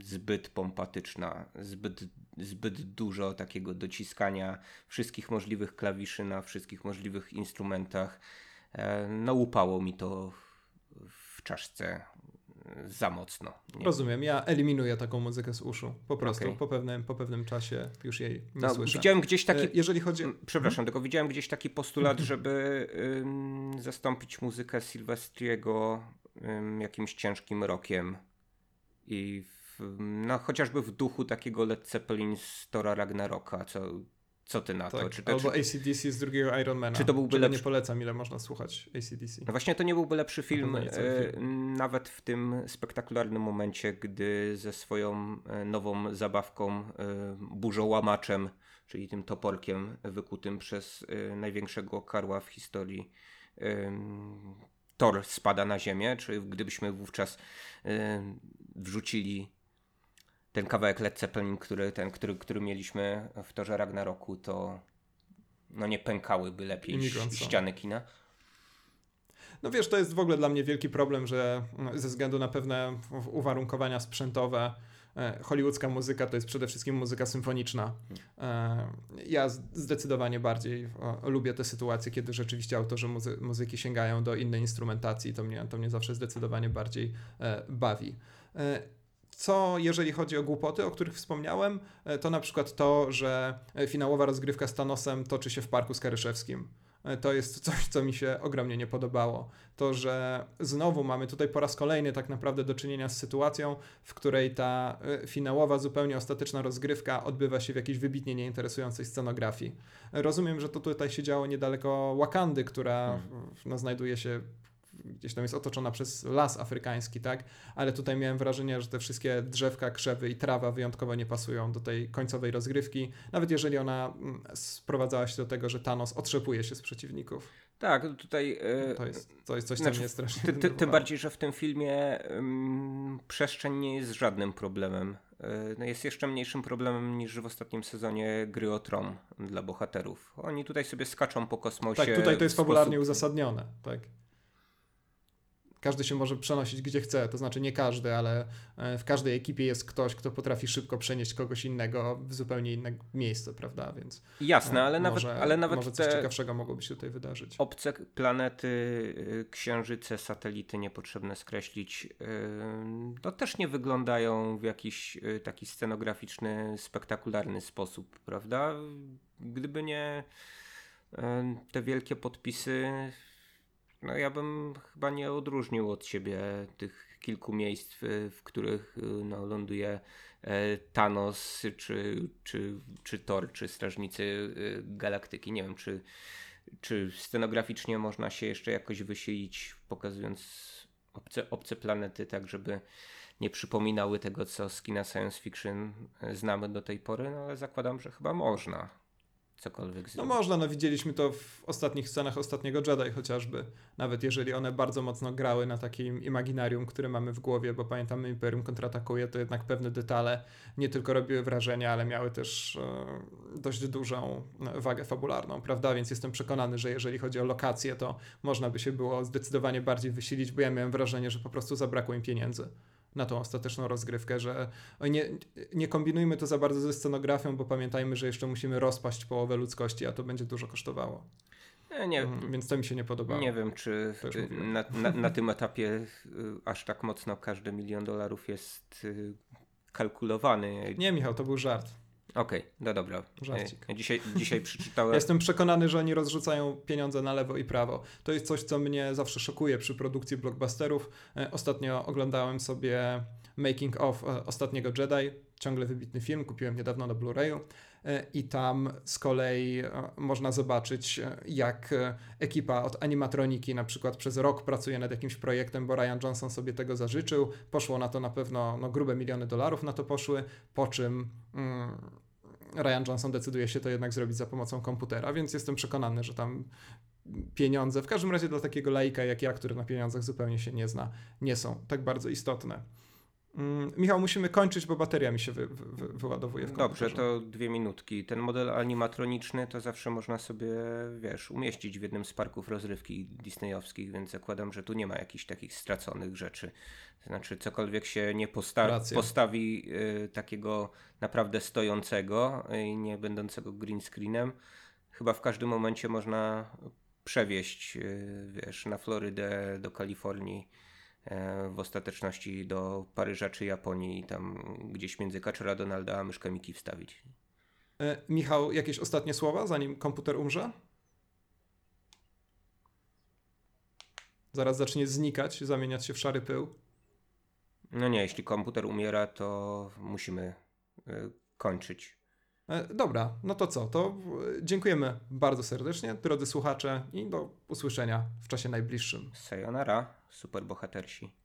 y, zbyt pompatyczna, zbyt, zbyt dużo takiego dociskania wszystkich możliwych klawiszy na wszystkich możliwych instrumentach. E, no upało mi to w czaszce za mocno. Nie? Rozumiem, ja eliminuję taką muzykę z uszu. Po prostu okay. po, pewnym, po pewnym czasie już jej nie no, słyszę. Widziałem gdzieś taki. E, jeżeli chodzi. Przepraszam, hmm? tylko widziałem gdzieś taki postulat, żeby ym, zastąpić muzykę Silvestriego jakimś ciężkim rokiem i w, no, chociażby w duchu takiego Led Zeppelin z Tora Ragnaroka, co, co ty na tak, to? Czy to albo czy, ACDC z drugiego Ironmana. Czy to byłby lepszy... nie polecam, ile można słuchać ACDC. No właśnie to nie byłby lepszy film, e, nawet w tym spektakularnym momencie, gdy ze swoją e, nową zabawką, e, burzołamaczem, czyli tym toporkiem wykutym przez e, największego karła w historii Thor spada na ziemię, czy gdybyśmy wówczas y, wrzucili ten kawałek Led Zeppelin, który, ten, który, który mieliśmy w Torze Ragnaroku, to no nie pękałyby lepiej ściany kina. No wiesz, to jest w ogóle dla mnie wielki problem, że no, ze względu na pewne uwarunkowania sprzętowe E, hollywoodzka muzyka to jest przede wszystkim muzyka symfoniczna. E, ja zdecydowanie bardziej lubię te sytuacje, kiedy rzeczywiście autorzy muzy muzyki sięgają do innej instrumentacji. To mnie, to mnie zawsze zdecydowanie bardziej e, bawi. Co jeżeli chodzi o głupoty, o których wspomniałem, to na przykład to, że finałowa rozgrywka z Thanosem toczy się w Parku Skaryszewskim. E, to jest coś, co mi się ogromnie nie podobało. To, że znowu mamy tutaj po raz kolejny tak naprawdę do czynienia z sytuacją, w której ta e, finałowa, zupełnie ostateczna rozgrywka odbywa się w jakiejś wybitnie nieinteresującej scenografii. Rozumiem, że to tutaj się działo niedaleko Wakandy, która hmm. no, znajduje się gdzieś tam jest otoczona przez las afrykański, tak? Ale tutaj miałem wrażenie, że te wszystkie drzewka, krzewy i trawa wyjątkowo nie pasują do tej końcowej rozgrywki, nawet jeżeli ona mm, sprowadzała się do tego, że Thanos otrzepuje się z przeciwników. Tak, tutaj. Yy, to, jest, to jest coś, co znaczy, mnie strasznie. Ty, ty, tym bardziej, że w tym filmie przestrzeń nie jest żadnym problemem. Yy, no jest jeszcze mniejszym problemem niż w ostatnim sezonie gry o Tron dla bohaterów. Oni tutaj sobie skaczą po kosmosie. Tak, tutaj to jest fabularnie sposób... uzasadnione. Tak każdy się może przenosić gdzie chce, to znaczy nie każdy, ale e, w każdej ekipie jest ktoś, kto potrafi szybko przenieść kogoś innego w zupełnie inne miejsce, prawda? Więc jasne, ale może, nawet, ale nawet może coś ciekawszego mogłoby się tutaj wydarzyć. Obce planety, y, księżyce, satelity niepotrzebne skreślić, y, to też nie wyglądają w jakiś y, taki scenograficzny, spektakularny sposób, prawda? Gdyby nie te wielkie podpisy no ja bym chyba nie odróżnił od siebie tych kilku miejsc, w, których y, no, ląduje e, Thanos, czy, czy, czy Thor, czy Strażnicy y, Galaktyki. Nie wiem, czy, czy scenograficznie można się jeszcze jakoś wysilić, pokazując obce, obce planety, tak żeby nie przypominały tego, co z kina science fiction e, znamy do tej pory, no ale zakładam, że chyba można cokolwiek zrobić. No można, no widzieliśmy to w ostatnich scenach ostatniego Jedi chociażby. Nawet jeżeli one bardzo mocno grały na takim imaginarium, które mamy w głowie, bo pamiętamy Imperium kontratakuje, to jednak pewne detale nie tylko robiły wrażenie, ale miały też e, dość dużą e, wagę fabularną, prawda? Więc jestem przekonany, że jeżeli chodzi o lokacje, to można by się było zdecydowanie bardziej wysilić, bo ja miałem wrażenie, że po prostu zabrakło im pieniędzy na tą ostateczną rozgrywkę, że nie, nie kombinujmy to za bardzo ze scenografią, bo pamiętajmy, że jeszcze musimy rozpaść połowę ludzkości, a to będzie dużo kosztowało. Nie, nie, mm, więc to mi się nie podobało. Nie wiem, czy na, na, na, tym etapie y, aż tak mocno każdy milion dolarów jest y, kalkulowany. Nie, Michał, to był żart. Okej, okay, no dobra. Żarcik. Dzisiaj, dzisiaj przeczytałem. Jestem przekonany, że oni rozrzucają pieniądze na lewo i prawo. To jest coś, co mnie zawsze szokuje przy produkcji blockbusterów. E, ostatnio oglądałem sobie Making of e, ostatniego Jedi, ciągle wybitny film, kupiłem niedawno na Blu-rayu. E, I tam z kolei można zobaczyć, jak ekipa od animatroniki na przykład przez rok pracuje nad jakimś projektem, bo Ryan Johnson sobie tego zażyczył. Poszło na to na pewno no, grube miliony dolarów na to poszły, po czym. Mm, Ryan Johnson decyduje się to jednak zrobić za pomocą komputera, więc jestem przekonany, że tam pieniądze, w każdym razie dla takiego laika jak ja, który na pieniądzach zupełnie się nie zna, nie są tak bardzo istotne. Mm, Michał, musimy kończyć, bo bateria mi się wy, wy, wyładowuje w komputerze. Dobrze, to dwie minutki. Ten model animatroniczny to zawsze można sobie, wiesz, umieścić w jednym z parków rozrywki disneyowskich, więc zakładam, że tu nie ma jakichś takich straconych rzeczy. Znaczy, cokolwiek się nie posta postawi y, takiego naprawdę stojącego i y, nie będącego green screenem, chyba w każdym momencie można przewieźć, y, wiesz, na Florydę, do Kalifornii w ostateczności do Paryża czy Japonii i tam gdzieś między kaczora Donalda a myszkę Miki wstawić. E, Michał, jakieś ostatnie słowa, zanim komputer umrze? Zaraz zacznie znikać, zamieniać się w szary pył. No nie, jeśli komputer umiera, to musimy y, kończyć. E, dobra, no to co? To dziękujemy bardzo serdecznie, drodzy słuchacze, i do usłyszenia w czasie najbliższym. Sayonara, superbohatersi.